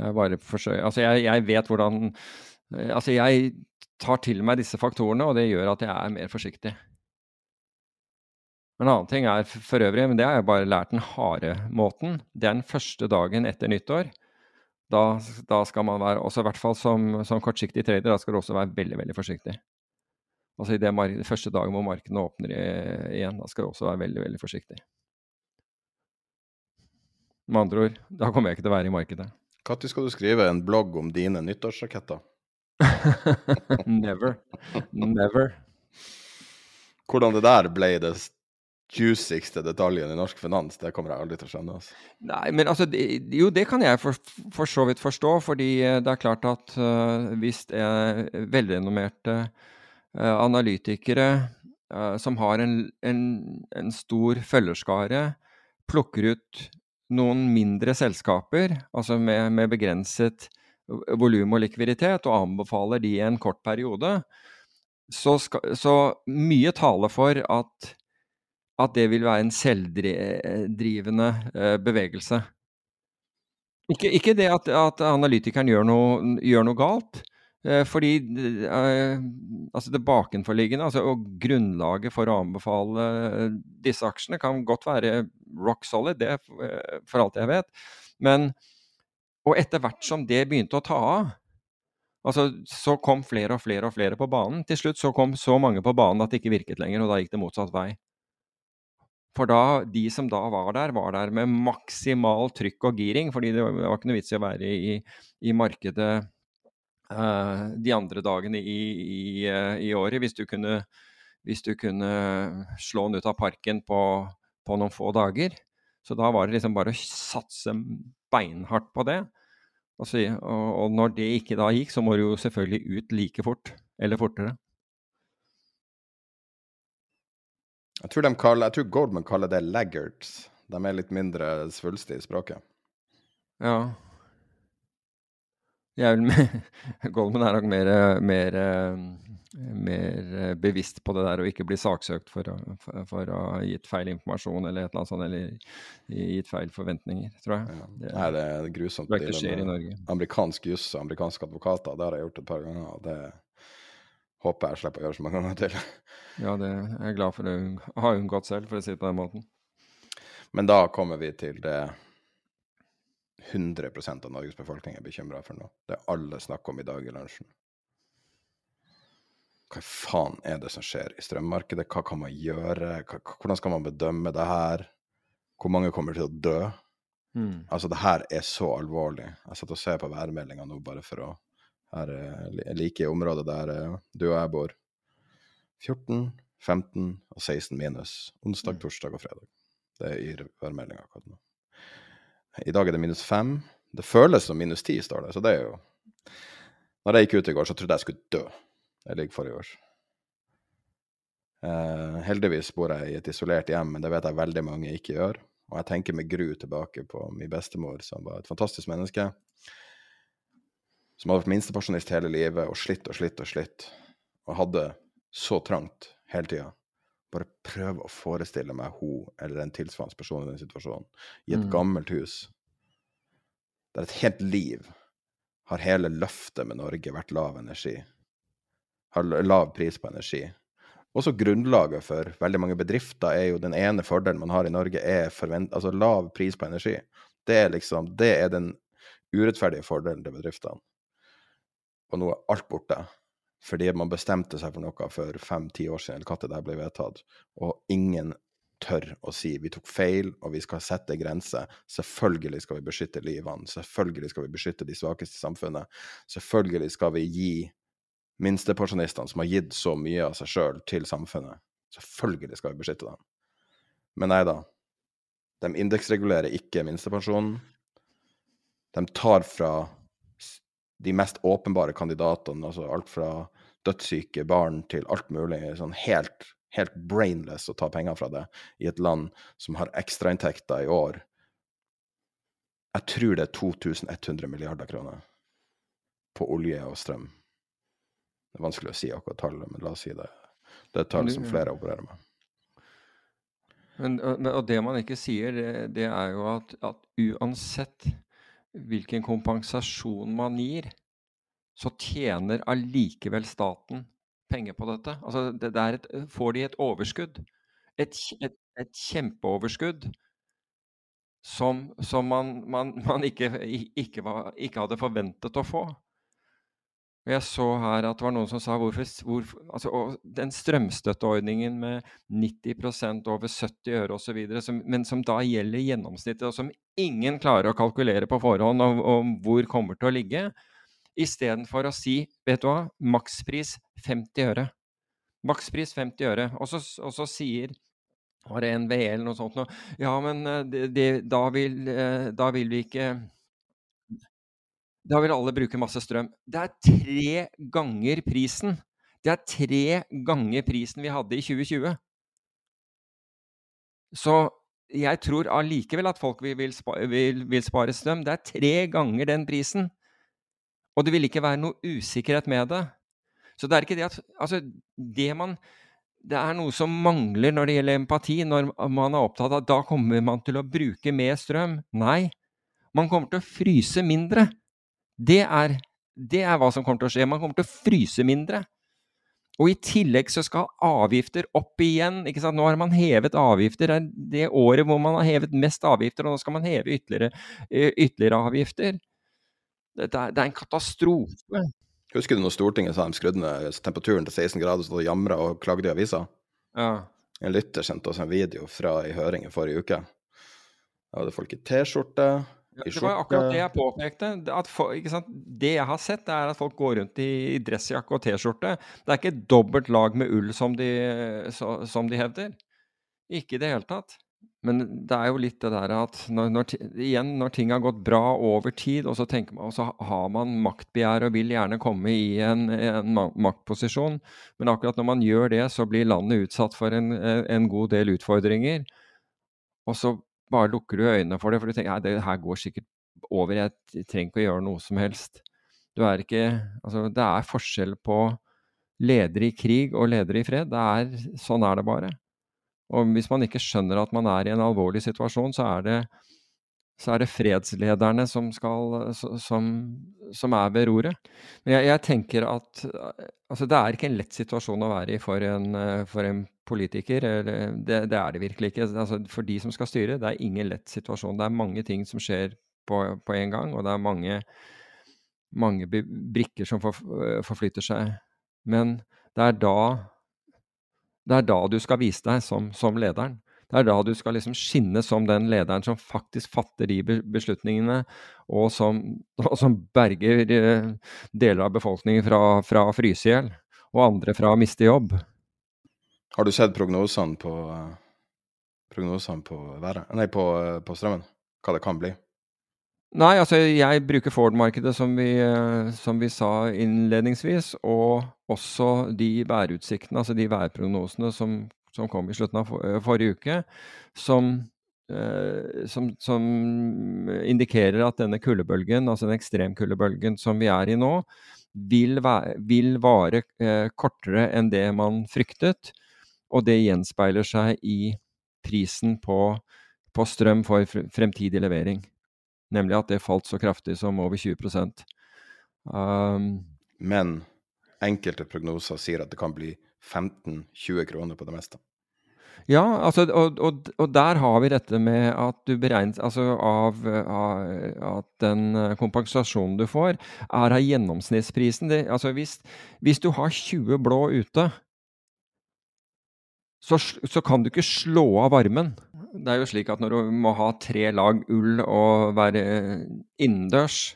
Jeg bare forsøker Altså, jeg, jeg vet hvordan eh, Altså, jeg tar til meg disse faktorene, og det gjør at jeg er mer forsiktig. En annen ting er for øvrig, men det har jeg bare lært den harde måten. Det er den første dagen etter nyttår. Da, da skal man være, også i hvert fall som, som kortsiktig trader, da skal du også være veldig, veldig forsiktig. Altså i det første dagen hvor markedene åpner igjen, da skal du også være veldig, veldig forsiktig. Med andre ord, da kommer jeg ikke til å være i markedet. Når skal du skrive en blogg om dine nyttårsraketter? Never. Never. Hvordan det der ble det juicigste detaljen i norsk finans, det kommer jeg aldri til å skjønne. Altså. Nei, men altså, Jo, det kan jeg for, for, så vidt forstå, fordi eh, det er klart at uh, hvis uh, velrenommerte uh, analytikere uh, som har en, en, en stor følgerskare, plukker ut noen mindre selskaper, altså med, med begrenset volum og likviditet, og anbefaler de i en kort periode, så, skal, så mye taler for at, at, det vil være en selvdrivende eh, bevegelse. Ikke, ikke det at, at, analytikeren gjør noe, gjør noe galt, fordi eh, altså det bakenforliggende, altså, og grunnlaget for å anbefale eh, disse aksjene, kan godt være rock solid, det for alt jeg vet. Men Og etter hvert som det begynte å ta av, altså, så kom flere og flere og flere på banen. Til slutt så kom så mange på banen at det ikke virket lenger, og da gikk det motsatt vei. For da, de som da var der, var der med maksimal trykk og giring, fordi det var ikke noe vits i å være i, i markedet Eh, de andre dagene i, i, eh, i året, hvis du, kunne, hvis du, kunne, slå den ut av parken på, på, noen få dager. Så da var det liksom bare å satse beinhardt på det. Og, så, og, og når det ikke da gikk, så må du jo selvfølgelig ut like fort, eller fortere. Jeg tror, kaller, jeg tror Goldman kaller det laggards. De er litt mindre svulstige i språket. Ja. Jeg er vel Goldman er nok mer, mer, mer, bevisst på det der å ikke bli saksøkt for å, for å ha gitt feil informasjon eller et eller annet sånt, eller gitt feil forventninger, tror jeg. Ja. Det, Nei, det er grusomt. Det skjer i Norge. Amerikansk juss og amerikanske advokater, det har jeg gjort et par ganger. og det håper jeg slipper å gjøre så mange ganger til. Ja, det er jeg glad for å ha unngått selv, for å si det på den måten. Men da kommer vi til det 100% av Norges befolkning er bekymra for nå. Det er alle snakk om i dag i lunsjen. Hva faen er det som skjer i strømmarkedet? Hva kan man gjøre? Hvordan skal man bedømme det her? Hvor mange kommer til å dø? Mm. Altså, det her er så alvorlig. Jeg satt og ser på værmeldinga nå bare for å Her er like i området der eh, du og jeg bor. 14, 15 og 16 minus. Onsdag, mm. torsdag og fredag. Det er i værmeldinga akkurat nå. I dag er det minus fem. Det føles som minus ti, står det. Så det er jo Når jeg gikk ut i går, så trodde jeg jeg skulle dø. Jeg ligger forrige år. Eh, heldigvis bor jeg i et isolert hjem, men det vet jeg veldig mange ikke gjør. Og jeg tenker med gru tilbake på min bestemor, som var et fantastisk menneske. Som hadde vært minstepensjonist hele livet og slitt og slitt og slitt. Og hadde så trangt hele tida bare prøv å forestille meg hun eller en tilsvarende person i den situasjonen i et mm. gammelt hus der et helt liv har hele løftet med Norge vært lav energi. Har lav pris på energi. Også grunnlaget for veldig mange bedrifter er jo den ene fordelen man har i Norge, er forvent, altså lav pris på energi. Det er liksom, det er den urettferdige fordelen til bedriftene. Og nå er alt borte fordi man bestemte seg for noe for fem-ti år siden, eller når det ble vedtatt, og ingen tør å si vi tok feil, og vi skal sette grenser. Selvfølgelig skal vi beskytte livene, selvfølgelig skal vi beskytte de svakeste i samfunnet. Selvfølgelig skal vi gi minstepensjonistene, som har gitt så mye av seg sjøl til samfunnet, selvfølgelig skal vi beskytte dem. Men nei da. De indeksregulerer ikke minstepensjonen. de tar fra de mest åpenbare kandidatene, altså alt fra dødssyke barn til alt mulig, sånn helt, helt brainless å ta penger fra det i et land som har ekstrainntekter i år. Jeg tror det er 2100 milliarder kroner på olje og strøm. Det er vanskelig å si akkurat tallet, men la oss si det. Det er et tall som flere opererer med. Men, og det man ikke sier, det, det er jo at, at, uansett hvilken kompensasjon man gir, så tjener allikevel staten penger på dette. Altså, det, et, får de et overskudd. Et, et, et kjempeoverskudd som, som man, man, man ikke, ikke, var, ikke hadde forventet å få. Jeg så her at det var noen som sa hvorfor, hvorfor altså, Den strømstøtteordningen med 90% over 70 øre osv., men som da gjelder gjennomsnittet, og som ingen klarer å kalkulere på forhånd om, om hvor kommer til å ligge, istedenfor å si vet du hva, makspris 50 øre. Makspris 50 øre. Og så, og så sier var det NVE eller noe sånt noe. Ja, men eh, det, det, da, vil, eh, da vil vi ikke da vil alle bruke masse strøm. Det er tre ganger prisen. Det er tre ganger prisen vi hadde i 2020. Så jeg tror allikevel at folk vil, spare, vil, vil, spare strøm. Det er tre ganger den prisen. Og det vil ikke være noe usikkerhet med det. Så det er ikke det at Altså, det man Det er noe som mangler når det gjelder empati, når man er opptatt av at da kommer man til å bruke mer strøm. Nei. Man kommer til å fryse mindre. Det er, det er hva som kommer til å skje. Man kommer til å fryse mindre. Og i tillegg så skal avgifter opp igjen. ikke sant? Nå har man hevet avgifter. Det er det året hvor man har hevet mest avgifter, og nå skal man heve ytterligere, eh, ytterligere avgifter. Det er, det er, en katastrofe. Husker du når Stortinget sa de skrudde ned temperaturen til 16 grader, så de jamra og klagde i avisa? Ja. En lytter sendte oss en video fra i høring i forrige uke. Da hadde folk i T-skjorte, det var akkurat det jeg påpekte. For, det jeg har sett, er at folk går rundt i dressjakke og T-skjorte. Det er ikke dobbelt lag med ull, som de, som de, hevder. Ikke i det hele tatt. Men det er jo litt det der at når, når, igjen, når ting har gått bra over tid, og så, man, og så har man maktbegjær og vil gjerne komme i en, en, maktposisjon, men akkurat når man gjør det, så blir landet utsatt for en, en god del utfordringer. Og så bare lukker du øynene for det, for du tenker at det her går sikkert over, jeg trenger ikke å gjøre noe som helst. Er ikke Altså, det er forskjell på ledere i krig og ledere i fred. Er, sånn er det bare. Og hvis man ikke skjønner at man er i en alvorlig situasjon, så er det, så er det fredslederne som, skal, som, som, er ved roret. Men jeg, jeg tenker at altså, det er ikke en lett situasjon å være i for en, for en politiker. Det, det, er det virkelig ikke. Altså, for de som skal styre, det er ingen lett situasjon. Det er mange ting som skjer på, på en gang, og det er mange, mange brikker som for, forflytter seg. Men det er da det er da du skal vise deg som, som lederen. Det er da du skal liksom skinne som den lederen som faktisk fatter de beslutningene, og som, og som berger eh, deler av befolkningen fra, fra å fryse i hjel, og andre fra å miste jobb. Har du sett prognosene på, prognosene på, været, nei, på, på strømmen? Hva det kan bli? Nei, altså jeg bruker Ford-markedet som, som, vi sa innledningsvis, og også de værutsiktene, altså de værprognosene som, som kom i slutten av for, forrige uke, som, eh, som, som, indikerer at denne kuldebølgen, altså den ekstremkuldebølgen som vi er i nå, vil, være, vil vare eh, kortere enn det man fryktet. Og det gjenspeiler seg i prisen på, på strøm for fremtidig levering. Nemlig at det falt så kraftig som over 20 um, Men enkelte prognoser sier at det kan bli 15-20 kroner på det meste. Ja, altså, og, og, og, der har vi dette med at du beregner altså av, av, At den kompensasjonen du får, er av gjennomsnittsprisen. Det, altså hvis, hvis, du har 20 blå ute, så, så, kan du ikke slå av varmen. Det er jo slik at når du må ha tre lag ull og være innendørs,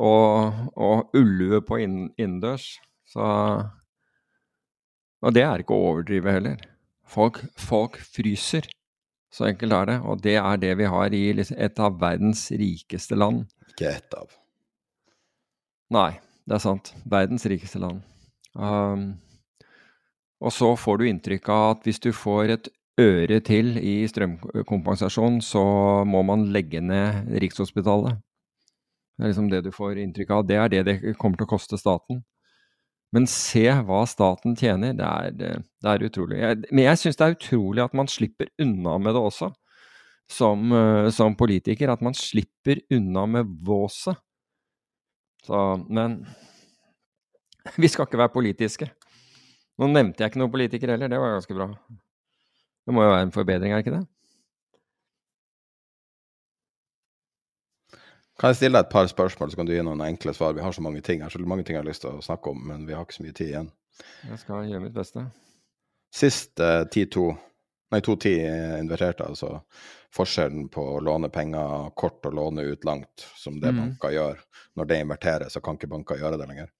og, og ullue på innendørs, så Og det er ikke å overdrive heller. Folk, folk fryser. Så enkelt er det. Og det er det vi har i et av verdens rikeste land. Ikke ett av. Nei, det er sant. Verdens rikeste land. Um, og så får du inntrykk av at hvis du får et øre til i strømkompensasjon, så må man legge ned Rikshospitalet. Det er liksom det du får inntrykk av. Det er det det kommer til å koste staten. Men se hva staten tjener. Det er, det er utrolig. Jeg, men jeg syns det er utrolig at man slipper unna med det også, som, eh, som politiker. At man slipper unna med våset. Så, men vi skal ikke være politiske. Nå nevnte jeg ikke noen politiker heller, det var ganske bra. Det må jo være en forbedring, er ikke det? Kan jeg stille deg et par spørsmål, så kan du gi noen enkle svar? Vi har så mange ting her, så mange ting jeg har lyst til å snakke om, men vi har ikke så mye tid igjen. Jeg skal gjøre mitt beste. Sist eh, 10-2, nei 2-10 inverterte, altså forskjellen på å låne penger kort og låne ut langt, som det mm. banker gjør. Når det inverterer, så kan ikke banker gjøre det lenger.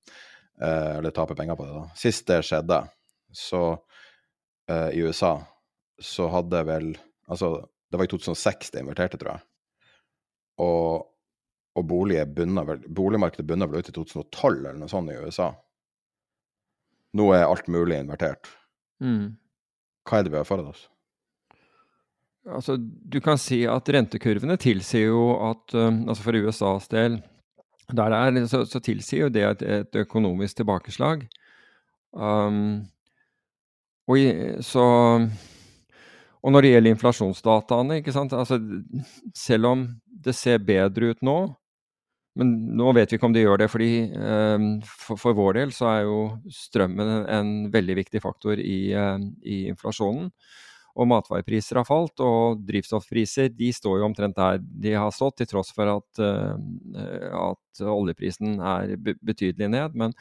Eh, eller tape penger på det, da. Sist det skjedde, så eh, i USA, så hadde vel Altså, det var i 2006 det inverterte, tror jeg. Og og bunner, boligmarkedet bunner vel ut i 2012 eller noe sånt i USA. Nå er alt mulig invertert. Mm. Hva er det vi har foran oss? Altså, du kan si at rentekurvene tilsier jo at um, altså For USAs del der er, så, så tilsier jo det et, et økonomisk tilbakeslag. Um, og, så, og når det gjelder inflasjonsdataene, ikke sant altså, Selv om det ser bedre ut nå, men nå vet vi ikke om de gjør det, fordi eh, for, for, vår del så er jo strømmen en, veldig viktig faktor i, eh, i, inflasjonen. Og matvarepriser har falt, og drivstoffpriser de står jo omtrent der de har stått, til tross for at, eh, at oljeprisen er betydelig ned. Men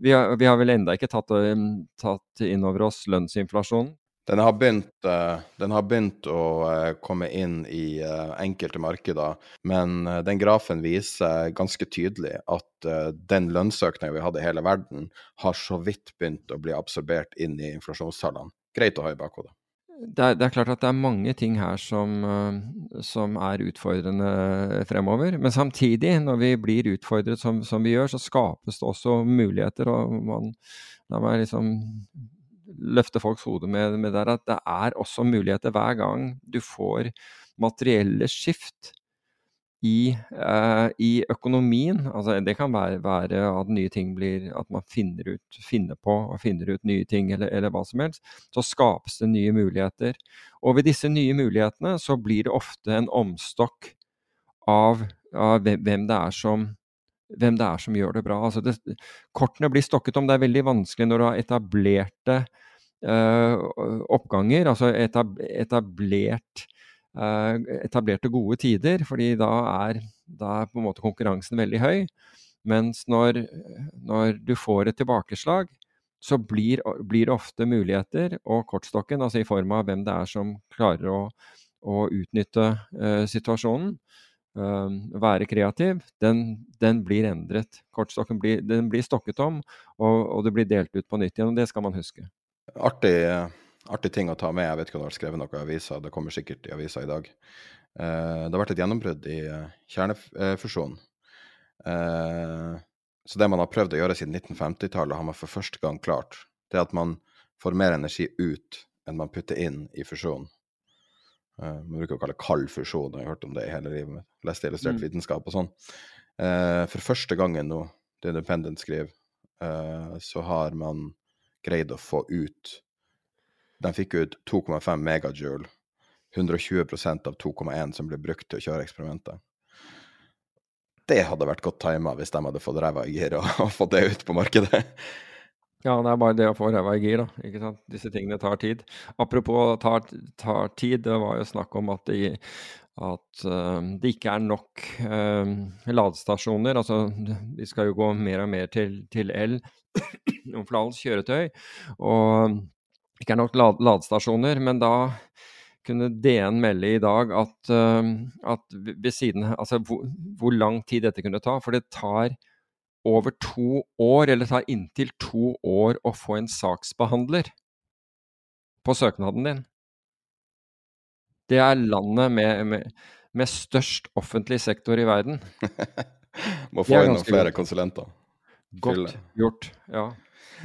vi har, vi har vel enda ikke tatt, eh, tatt inn over oss lønnsinflasjonen. Den har begynt, uh, den har begynt å uh, komme inn i uh, enkelte markeder, men den grafen viser ganske tydelig at den lønnsøkningen vi hadde i hele verden, har så vidt begynt å bli absorbert inn i inflasjonstallene. Greit å ha i bakhodet. Det er, det er, klart at det er mange ting her som, som, er utfordrende fremover. Men samtidig, når vi blir utfordret som, som vi gjør, så skapes det også muligheter. og man, La meg liksom løfte folks hode med, med der, at det er også muligheter hver gang du får materielle skift i, uh, i økonomien. Altså, det kan være, være, at nye ting blir At man finner ut, finner på og finner ut nye ting, eller, eller, hva som helst. Så skapes det nye muligheter. Og ved disse nye mulighetene så blir det ofte en omstokk av, av hvem det som hvem det er som gjør det bra. Altså det, kortene blir stokket om. Det er veldig vanskelig når du har etablerte uh, oppganger, altså etablert, uh, etablerte gode tider, fordi da er, da er, på en måte konkurransen veldig høy. Mens når, når du får et tilbakeslag, så blir, blir, det ofte muligheter, og kortstokken, altså i form av hvem det er som klarer å, å utnytte uh, situasjonen, uh, være kreativ, den, den, blir endret. Kortstokken blir, den blir stokket om, og, og, det blir delt ut på nytt igjen. og Det skal man huske. Artig, artig, ting å ta med. Jeg vet ikke om det har vært skrevet noe i avisa, det kommer sikkert i avisa i dag. Eh, det har vært et gjennombrudd i eh, kjernefusjon. Eh, så det man har prøvd å gjøre siden 1950-tallet, har man for første gang klart. Det at man får mer energi ut enn man putter inn i fusjon. Man bruker å kalle det kald fusjon, jeg har hørt om det i hele livet mitt. Leste illustrert mm. vitenskap og sånn. For første gangen nå, det Independent skriver, så har man greide å få ut De fikk ut 2,5 megajoule, 120% av 2,1 som ble brukt til å kjøre eksperimentet. Det hadde vært godt tima hvis de hadde fått ræva i gir og, og fått det ut på markedet. Ja, det er bare det å få ræva i gir, da. Ikke sant? Disse tingene tar tid. Apropos tar, tar tid, det var jo snakk om at, de, at uh, det ikke er nok uh, ladestasjoner. Altså, vi skal jo gå mer og mer til, til el for all kjøretøy. Og ikke er nok ladestasjoner, men da kunne DN melde i dag at, uh, at ved siden Altså hvor, hvor, lang tid dette kunne ta. For det tar over to år, eller tar inntil to år, å få en saksbehandler på søknaden din. Det er landet med, med, med størst offentlig sektor i verden. Må få inn noen flere godt. konsulenter. Godt Fylle. gjort. Ja.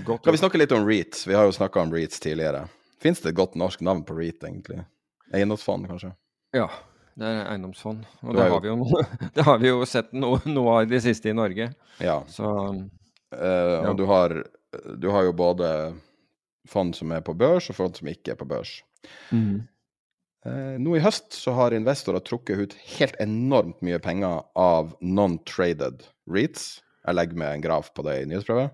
Godt Kan vi snakke litt om REITs? Vi har jo snakka om REITs tidligere. Fins det et godt norsk navn på REIT, egentlig? Eiendomsfond, kanskje? Ja, det er eiendomsfond. Og det er jo- har vi jo, det har vi jo sett noe, noe av i det siste i Norge. Ja. Så Eh, Ja. Og du har, du har jo både fond som er på børs, og fond som ikke er på børs. Eh, nå i høst så har investorer trukket ut helt enormt mye penger av non-traded REITs. Jeg legger med en graf på det i nyhetsbrevet.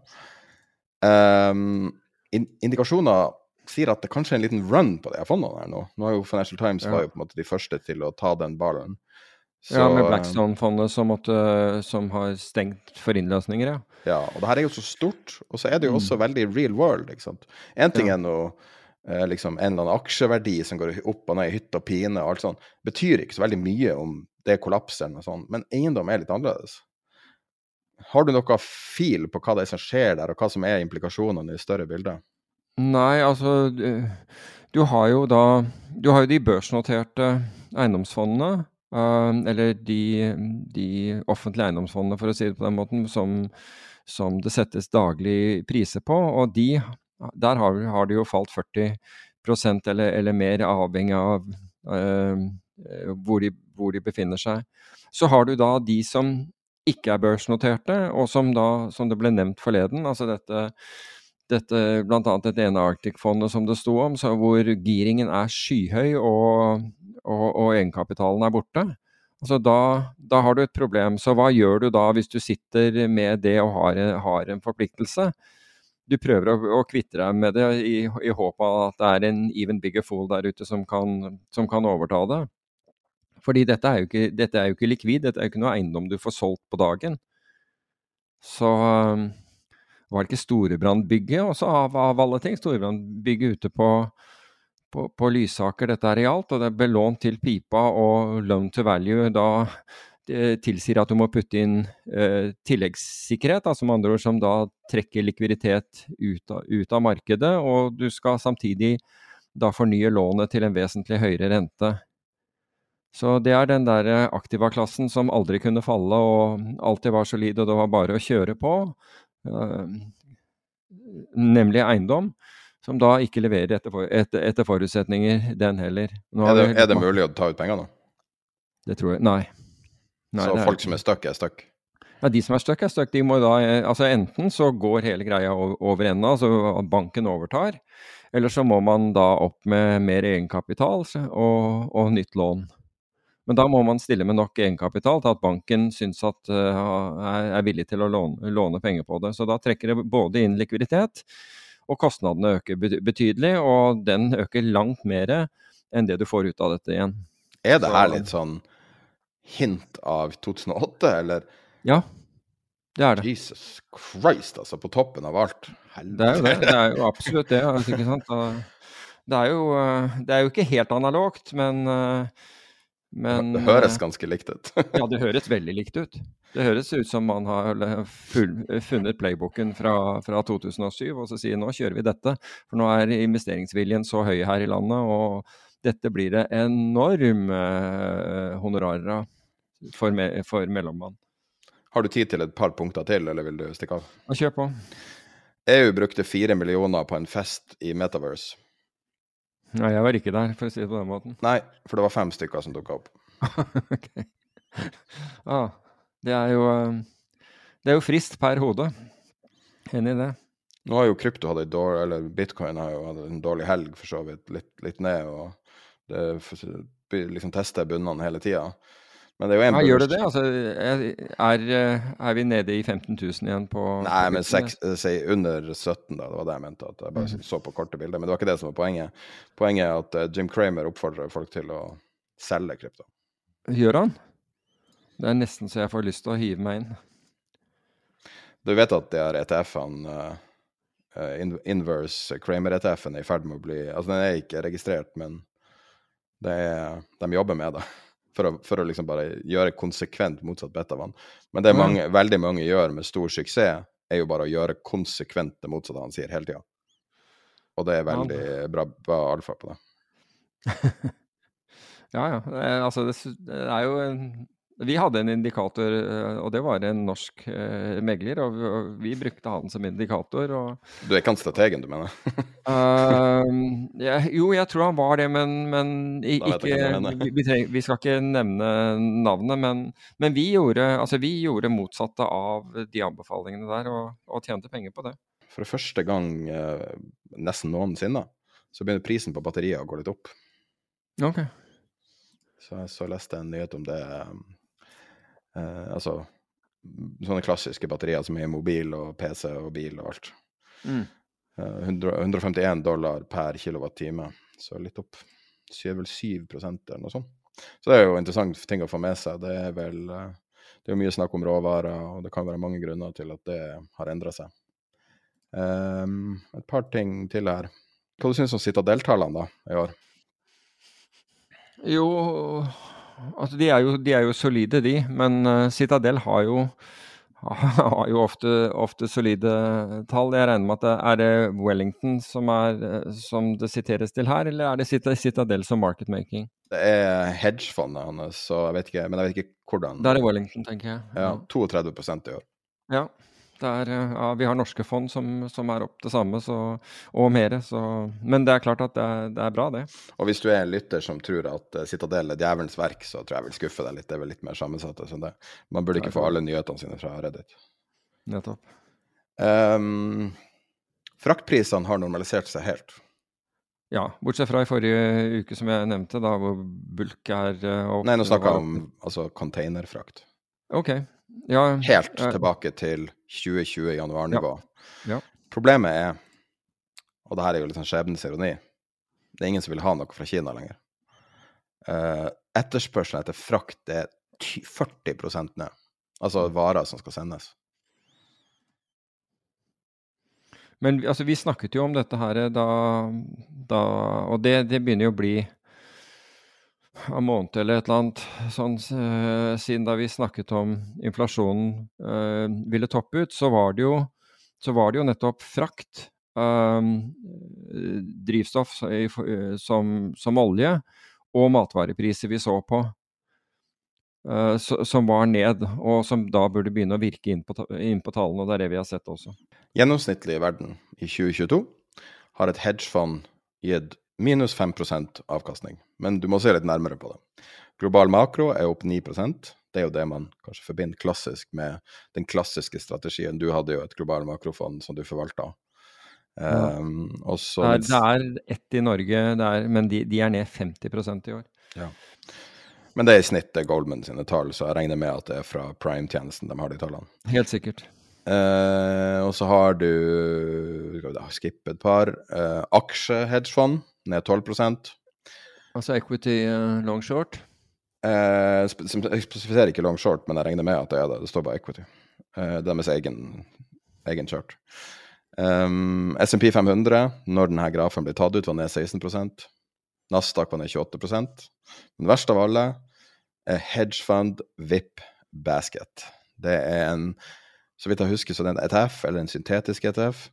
Um, indikasjoner sier at det kanskje er en liten run på de fondene her nå. Nå har jo Financial Times Ja. var jo på en måte de første til å ta den ballen. Så, ja, med eh, Blackstone-fondet som, som har stengt for innløsninger, ja. Ja, og det her er jo så stort, og så er det jo også veldig real world, ikke sant. En ting Ja. er nå eh, liksom en eller annen aksjeverdi som går opp og ned i hytt og pine og alt sånt, betyr ikke så veldig mye om det kollapser eller noe sånt, men eiendom er litt annerledes. Har du noe fil på hva det er som skjer der, og hva som er implikasjonene i det større bildet? Nei, altså du, har jo da Du har jo de børsnoterte eiendomsfondene. eh, eller de, de offentlige eiendomsfondene, for å si det på den måten, som, som det settes daglig priser på. Og de, der har, har det jo falt 40% eller, eller mer, avhengig av eh, hvor, de, hvor de befinner seg. Så har du da de som ikke er børsnoterte, og som da, som det ble nevnt forleden, altså dette dette bl.a. dette ene Arctic-fondet som det sto om, hvor giringen er skyhøy og, og, og egenkapitalen er borte. Altså da, da har du et problem. Så hva gjør du da hvis du sitter med det og har, har en forpliktelse? Du prøver å, å kvitte deg med det i, i håp av at det er en even bigger fool der ute som kan, som kan overta det. Fordi dette er, ikke, dette er jo ikke likvid, dette er jo ikke noe eiendom du får solgt på dagen. Så um, var det ikke Storebrandbygget også, av, av alle ting? Storebrandbygget ute på, på, på Lysaker dette her gjaldt, og det er belånt til pipa, og loan to value da tilsier at du må putte inn eh, tilleggssikkerhet, altså med andre ord som da trekker likviditet ut av, ut av markedet, og du skal samtidig da fornye lånet til en vesentlig høyere rente. Så det er den der eh, aktiva-klassen som aldri kunne falle og alltid var solid, og det var bare å kjøre på. eh, nemlig eiendom, som da ikke leverer etter, for, etter, etter forutsetninger, den heller. Er det, er det mulig å ta ut penger nå? Det tror jeg. Nei. Nei, så folk som er stuck, er stuck? Ja, De som er stuck, er stuck. De må da, eh, altså Enten så går hele greia over ende, altså at banken overtar. Eller så må man da opp med mer egenkapital og, og nytt lån. Men da må man stille med nok egenkapital til at banken syns at uh, er villig til å låne, låne penger på det. Så da trekker det både inn likviditet, og kostnadene øker betydelig. Og den øker langt mer enn det du får ut av dette igjen. Er det her litt sånn hint av 2008, eller Ja, det er det. Jesus Christ, altså, på toppen av alt. Det er jo det. Det er jo absolutt det. Altså, ikke sant? Det er, jo, eh, det er jo ikke helt analogt, men, eh, men Det høres eh, ganske likt ut. Ja, det høres veldig likt ut. Det høres ut som man har funnet playbooken fra, fra 2007 og så sier nå kjører vi dette. For nå er investeringsviljen så høy her i landet, og dette blir det enorme eh, honorarer av for, me, for mellommann. Har du tid til et par punkter til, eller vil du stikke av? Kjør på. EU brukte fire millioner på en fest i Metaverse. Nei, jeg var ikke der, for å si det på den måten. Nei, for det var fem stykker som dukka opp. ok. Ah, det er jo eh, Det er jo frist per hode. Enig i det. Nå har jo krypto hatt ei dårlig, eller bitcoin har jo hatt en dårlig helg, for så vidt. Litt, litt ned, og det liksom tester bunnene hele tida. Men det er jo en Ja, gjør det det? Altså, er, eh, er vi nede i 15 000 igjen på Nei, men Bitcoin? eh, si under 17, da. Det var det jeg mente. At jeg bare Mhm. så på korte bilder. Men det var ikke det som var poenget. Poenget er at eh, Jim Cramer oppfordrer folk til å selge krypto. Gjør han? Det er nesten så jeg får lyst til å hive meg inn. Du vet at de her ETF-ene, uh, Inverse Cramer-ETF-en, er i ferd med å bli Altså, den er ikke registrert, men er, de jobber med det. For å, for å liksom bare gjøre konsekvent motsatt betavann. Men det mange, mm. veldig mange gjør med stor suksess, er jo bare å gjøre konsekvent det motsatte han sier hele tida. Og det er Ja. veldig bra, bra alfa på det. Ja, ja. Altså, det, er jo Vi hadde en indikator, eh, og det var en norsk eh, megler, og vi, brukte han som indikator. og Du er ikke han strategen, du mener? uh, ja, jo, jeg tror han var det, men, men ikke vi, vi, treng, vi skal ikke nevne navnet, men, men vi, gjorde, altså, vi gjorde motsatte av de anbefalingene der, og, og tjente penger på det. For første gang eh, nesten noensinne, så begynner prisen på batterier å gå litt opp. Ok. Så jeg så leste en nyhet om det Altså sånne klassiske batterier som er i mobil og PC og bil og alt. Mm. Eh, 100, 151 dollar per kilowattime, så litt opp. Sier vel 7 eller noe sånt. Så det er jo interessant ting å få med seg. Det er vel eh, Det er mye snakk om råvarer, og det kan være mange grunner til at det har endra seg. Um, et par ting til her. Hva du syns du om Citadel-tallene da, i år? Jo, altså de er jo, de er jo solide, de. Men uh, Citadel har jo, har jo ofte, ofte solide tall. Jeg regner med at det er det Wellington som, er, eh, som det siteres til her, eller er det Citadel som market making? Det er hedgefondet hans, så jeg vet ikke, men jeg vet ikke hvordan. Det er Wellington, tenker jeg. Ja, 32 i år. Ja. Er, eh, ja, vi har norske fond som, som er opp det samme, så, og mer. Så, men det er klart at det er, det er bra, det. Og hvis du er en lytter som tror at eh, Citadel er djevelens verk, så tror jeg jeg vil skuffe deg litt. Det er vel litt mer sammensatt enn det. Man burde ikke få alle nyhetene sine fra Reddit. Nettopp. Um, fraktprisene har normalisert seg helt. Ja, bortsett fra i forrige uke, som jeg nevnte, da hvor bulk er eh, opp- Nei, nå snakker jeg om altså, containerfrakt. Ok. Ja, Helt eh, tilbake til 2020 januarnivå. Ja. Problemet er, og det her er jo litt sånn skjebnens ironi, det er ingen som vil ha noe fra Kina lenger. Uh, etterspørselen etter frakt er 40% ned. Altså varer som skal sendes. Men altså, vi snakket jo om dette her da, da Og det, det begynner jo å bli en måned eller et eller annet sånn eh, siden da vi snakket om inflasjonen uh, ville toppe ut, så var det jo, var det jo nettopp frakt, eh, drivstoff eh, som, som olje, og matvarepriser vi så på. som var ned, og som da burde begynne å virke inn på, inn på tallene. og Det er det vi har sett også. Gjennomsnittlig i verden i 2022 har et hedgefond gitt minus 5% avkastning. Men du må se litt nærmere på det. Global makro er opp 9% Det er jo det man kanskje forbinder klassisk med den klassiske strategien. Du hadde jo et global makrofond som du forvalta. Ja. Um, også, Det er, det er ett i Norge, det er, men de, de er ned 50 i år. Ja. Men det er i snitt det Goldman sine tall, så jeg regner med at det er fra Prime-tjenesten de har de tallene. Helt sikkert. Uh, og så har du skal vi da skippe et par. Uh, Aksjehedgefond ned 12% Altså equity uh, long short. eh, Jeg spesifiserer ikke long short, men jeg regner med at det er det. Det står bare equity. Eh, deres egen, egen chart. Um, SMP 500, når denne grafen ble tatt ut, var ned 16% Nasdaq var ned 28 Men verst av alle er hedgefund VIP basket. Det er en, så vidt jeg husker, så det er en ETF, eller en syntetisk ETF,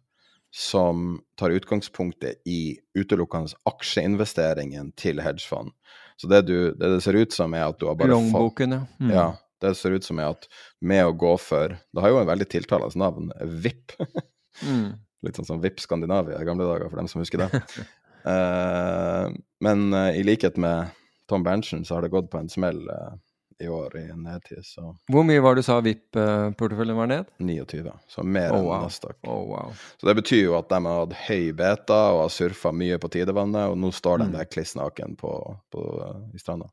som tar utgangspunktet i utelukkende aksjeinvesteringen til hedgefond. Så det, du, det det ser ut som, er at du har bare Longboken, ja. Mm. ja, det ser ut som er at med å gå for Det har jo en veldig tiltalende navn, VIP. Mm. Litt sånn som VIP Skandinavia i gamle dager, for dem som husker det. uh, men uh, i likhet med Tom Berntsen, så har det gått på en smell eh, i år i nedtid, så Hvor mye var det du sa VIP-porteføljen var ned? 29. Så mer Oh, enn neste Nasdaq. Oh, wow. Så det betyr jo at de har hatt høy beta og har surfa mye på tidevannet, og nå står de Mm. der kliss naken på, på, i stranda.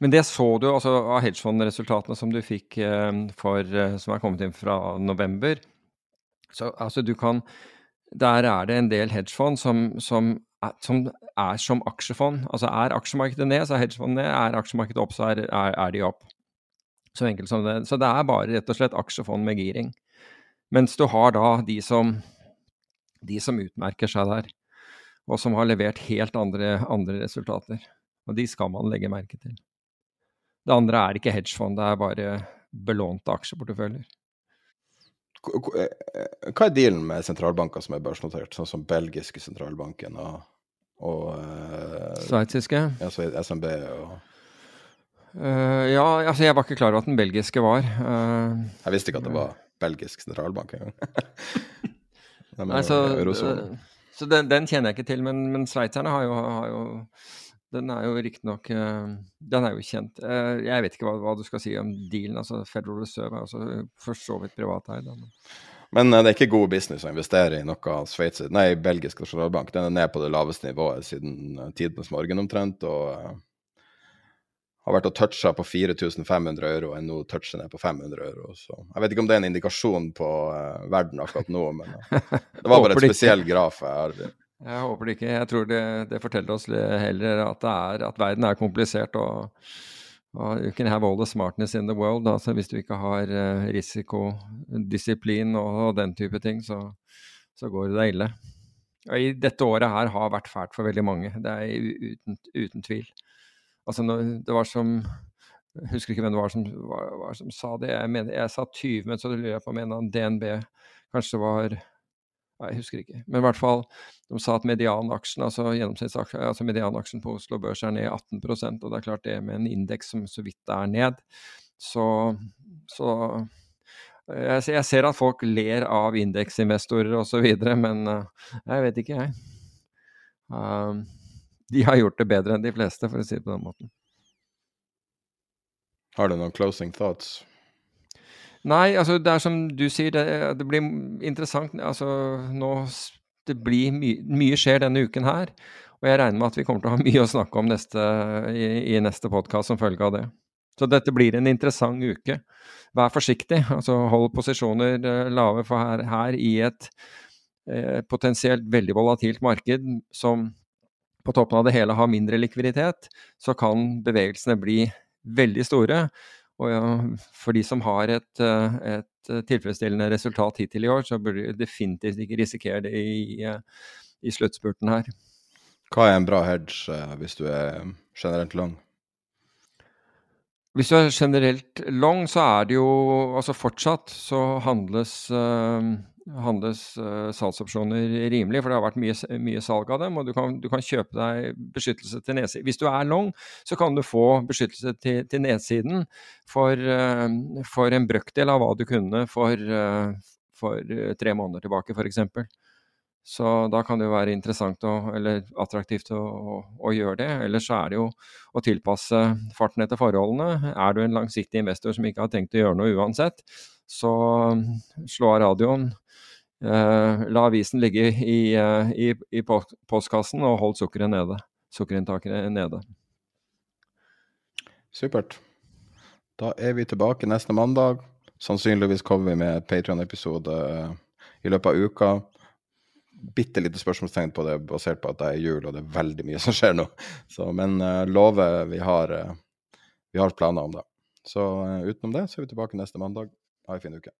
Men det så du altså av hedgefondresultatene som du fikk eh, for, eh, som er kommet inn fra november. Så altså du kan Der er det en del hedgefond som, som, som er som aksjefond. Altså er aksjemarkedet ned, så er hedgefond ned. Er aksjemarkedet opp, så er, er, er de opp. Så enkelt som det. Så det er bare rett og slett aksjefond med giring. Mens du har da de som, de som utmerker seg der, og som har levert helt andre, andre resultater. Og de skal man legge merke til. Det andre er ikke hedgefond, det er bare belånte aksjeporteføljer. K- eh, Hva er dealen med sentralbanker som er børsnotert, sånn som belgiske sentralbanken og og uh, Sveitsiske? Ja, så SMB og uh, Ja, altså jeg var ikke klar over at den belgiske var. Uh, jeg visste ikke at det var belgisk sentralbank engang. Nei, så, så den, den, kjenner jeg ikke til, men, men sveitserne har jo, har jo den er jo riktignok uh, Den er jo kjent. Uh, jeg vet ikke hva, hva, du skal si om dealen. altså Federal Reserve er også for så vidt privateid. Men det er ikke god business å investere i noe Sveits, nei, belgisk nasjonalbank. Den er ned på det laveste nivået siden tidenes morgen omtrent. og har vært og toucha på 4500 euro, og nå toucher ned på 500 euro. Så jeg vet ikke om det er en indikasjon på verden akkurat nå, men det var bare et spesiell graf jeg har jeg håper det ikke. Jeg tror det, det forteller oss heller at, er, at, verden er komplisert. og, og You can have all the smartness in the world. Altså hvis du ikke har risikodisiplin og, og, den type ting, så, så går det deg ille. Og i dette året her har vært fælt for veldig mange. Det er uten, uten tvil. Altså det var som jeg husker ikke hvem det var som, var, var som sa det. Jeg, mener, jeg sa 20, men så lurer jeg på om en av DNB kanskje det var jeg husker ikke. Men i hvert fall, de sa at medianaksjen, altså altså medianaksjen på Oslo Børs er ned 18% og det er klart det med en indeks som så vidt er ned. Så, så jeg, jeg, ser at folk ler av indeksinvestorer osv., men uh, jeg vet ikke, jeg. Um, de har gjort det bedre enn de fleste, for å si det på den måten. Har du noen closing thoughts? Nei, altså det er som du sier, det, det blir interessant. Altså nå Det blir my, mye skjer denne uken her. Og jeg regner med at vi kommer til å ha mye å snakke om neste, i, i neste podkast som følge av det. Så dette blir en interessant uke. Vær forsiktig. altså Hold posisjoner eh, lave, for her, her i et eh, potensielt veldig volatilt marked som på toppen av det hele har mindre likviditet, så kan bevegelsene bli veldig store. Og for de som har et, eh, et, eh, tilfredsstillende resultat hittil i år, så burde de definitivt ikke risikere det i, eh, i sluttspurten her. Hva er en bra hedge hvis du er generelt lang? Hvis du er generelt long, så er det jo altså fortsatt så handles handles uh, salgsopsjoner rimelig, for det har vært mye, mye salg av dem. Og du kan, du kan, kjøpe deg beskyttelse til nedsiden. Hvis du er long, så kan du få beskyttelse til, til nedsiden for, uh, for, en brøkdel av hva du kunne for, uh, for tre måneder tilbake, f.eks. Så da kan det jo være interessant og, eller attraktivt å, å, å, gjøre det. Ellers så er det jo å tilpasse farten etter forholdene. Er du en langsiktig investor som ikke har tenkt å gjøre noe uansett, så slå av radioen, la avisen ligge i, uh, i, i postkassen og hold sukkeret nede. Sukkerinntaket nede. Supert. Da er vi tilbake neste mandag. Sannsynligvis kommer vi med Patrion-episode uh, i løpet av uka. Bitte lite spørsmålstegn på det, basert på at det er jul og det er veldig mye som skjer nå. Så, men lover vi har, vi har planer om det. Så utenom det så er vi tilbake neste mandag. Ha en fin uke.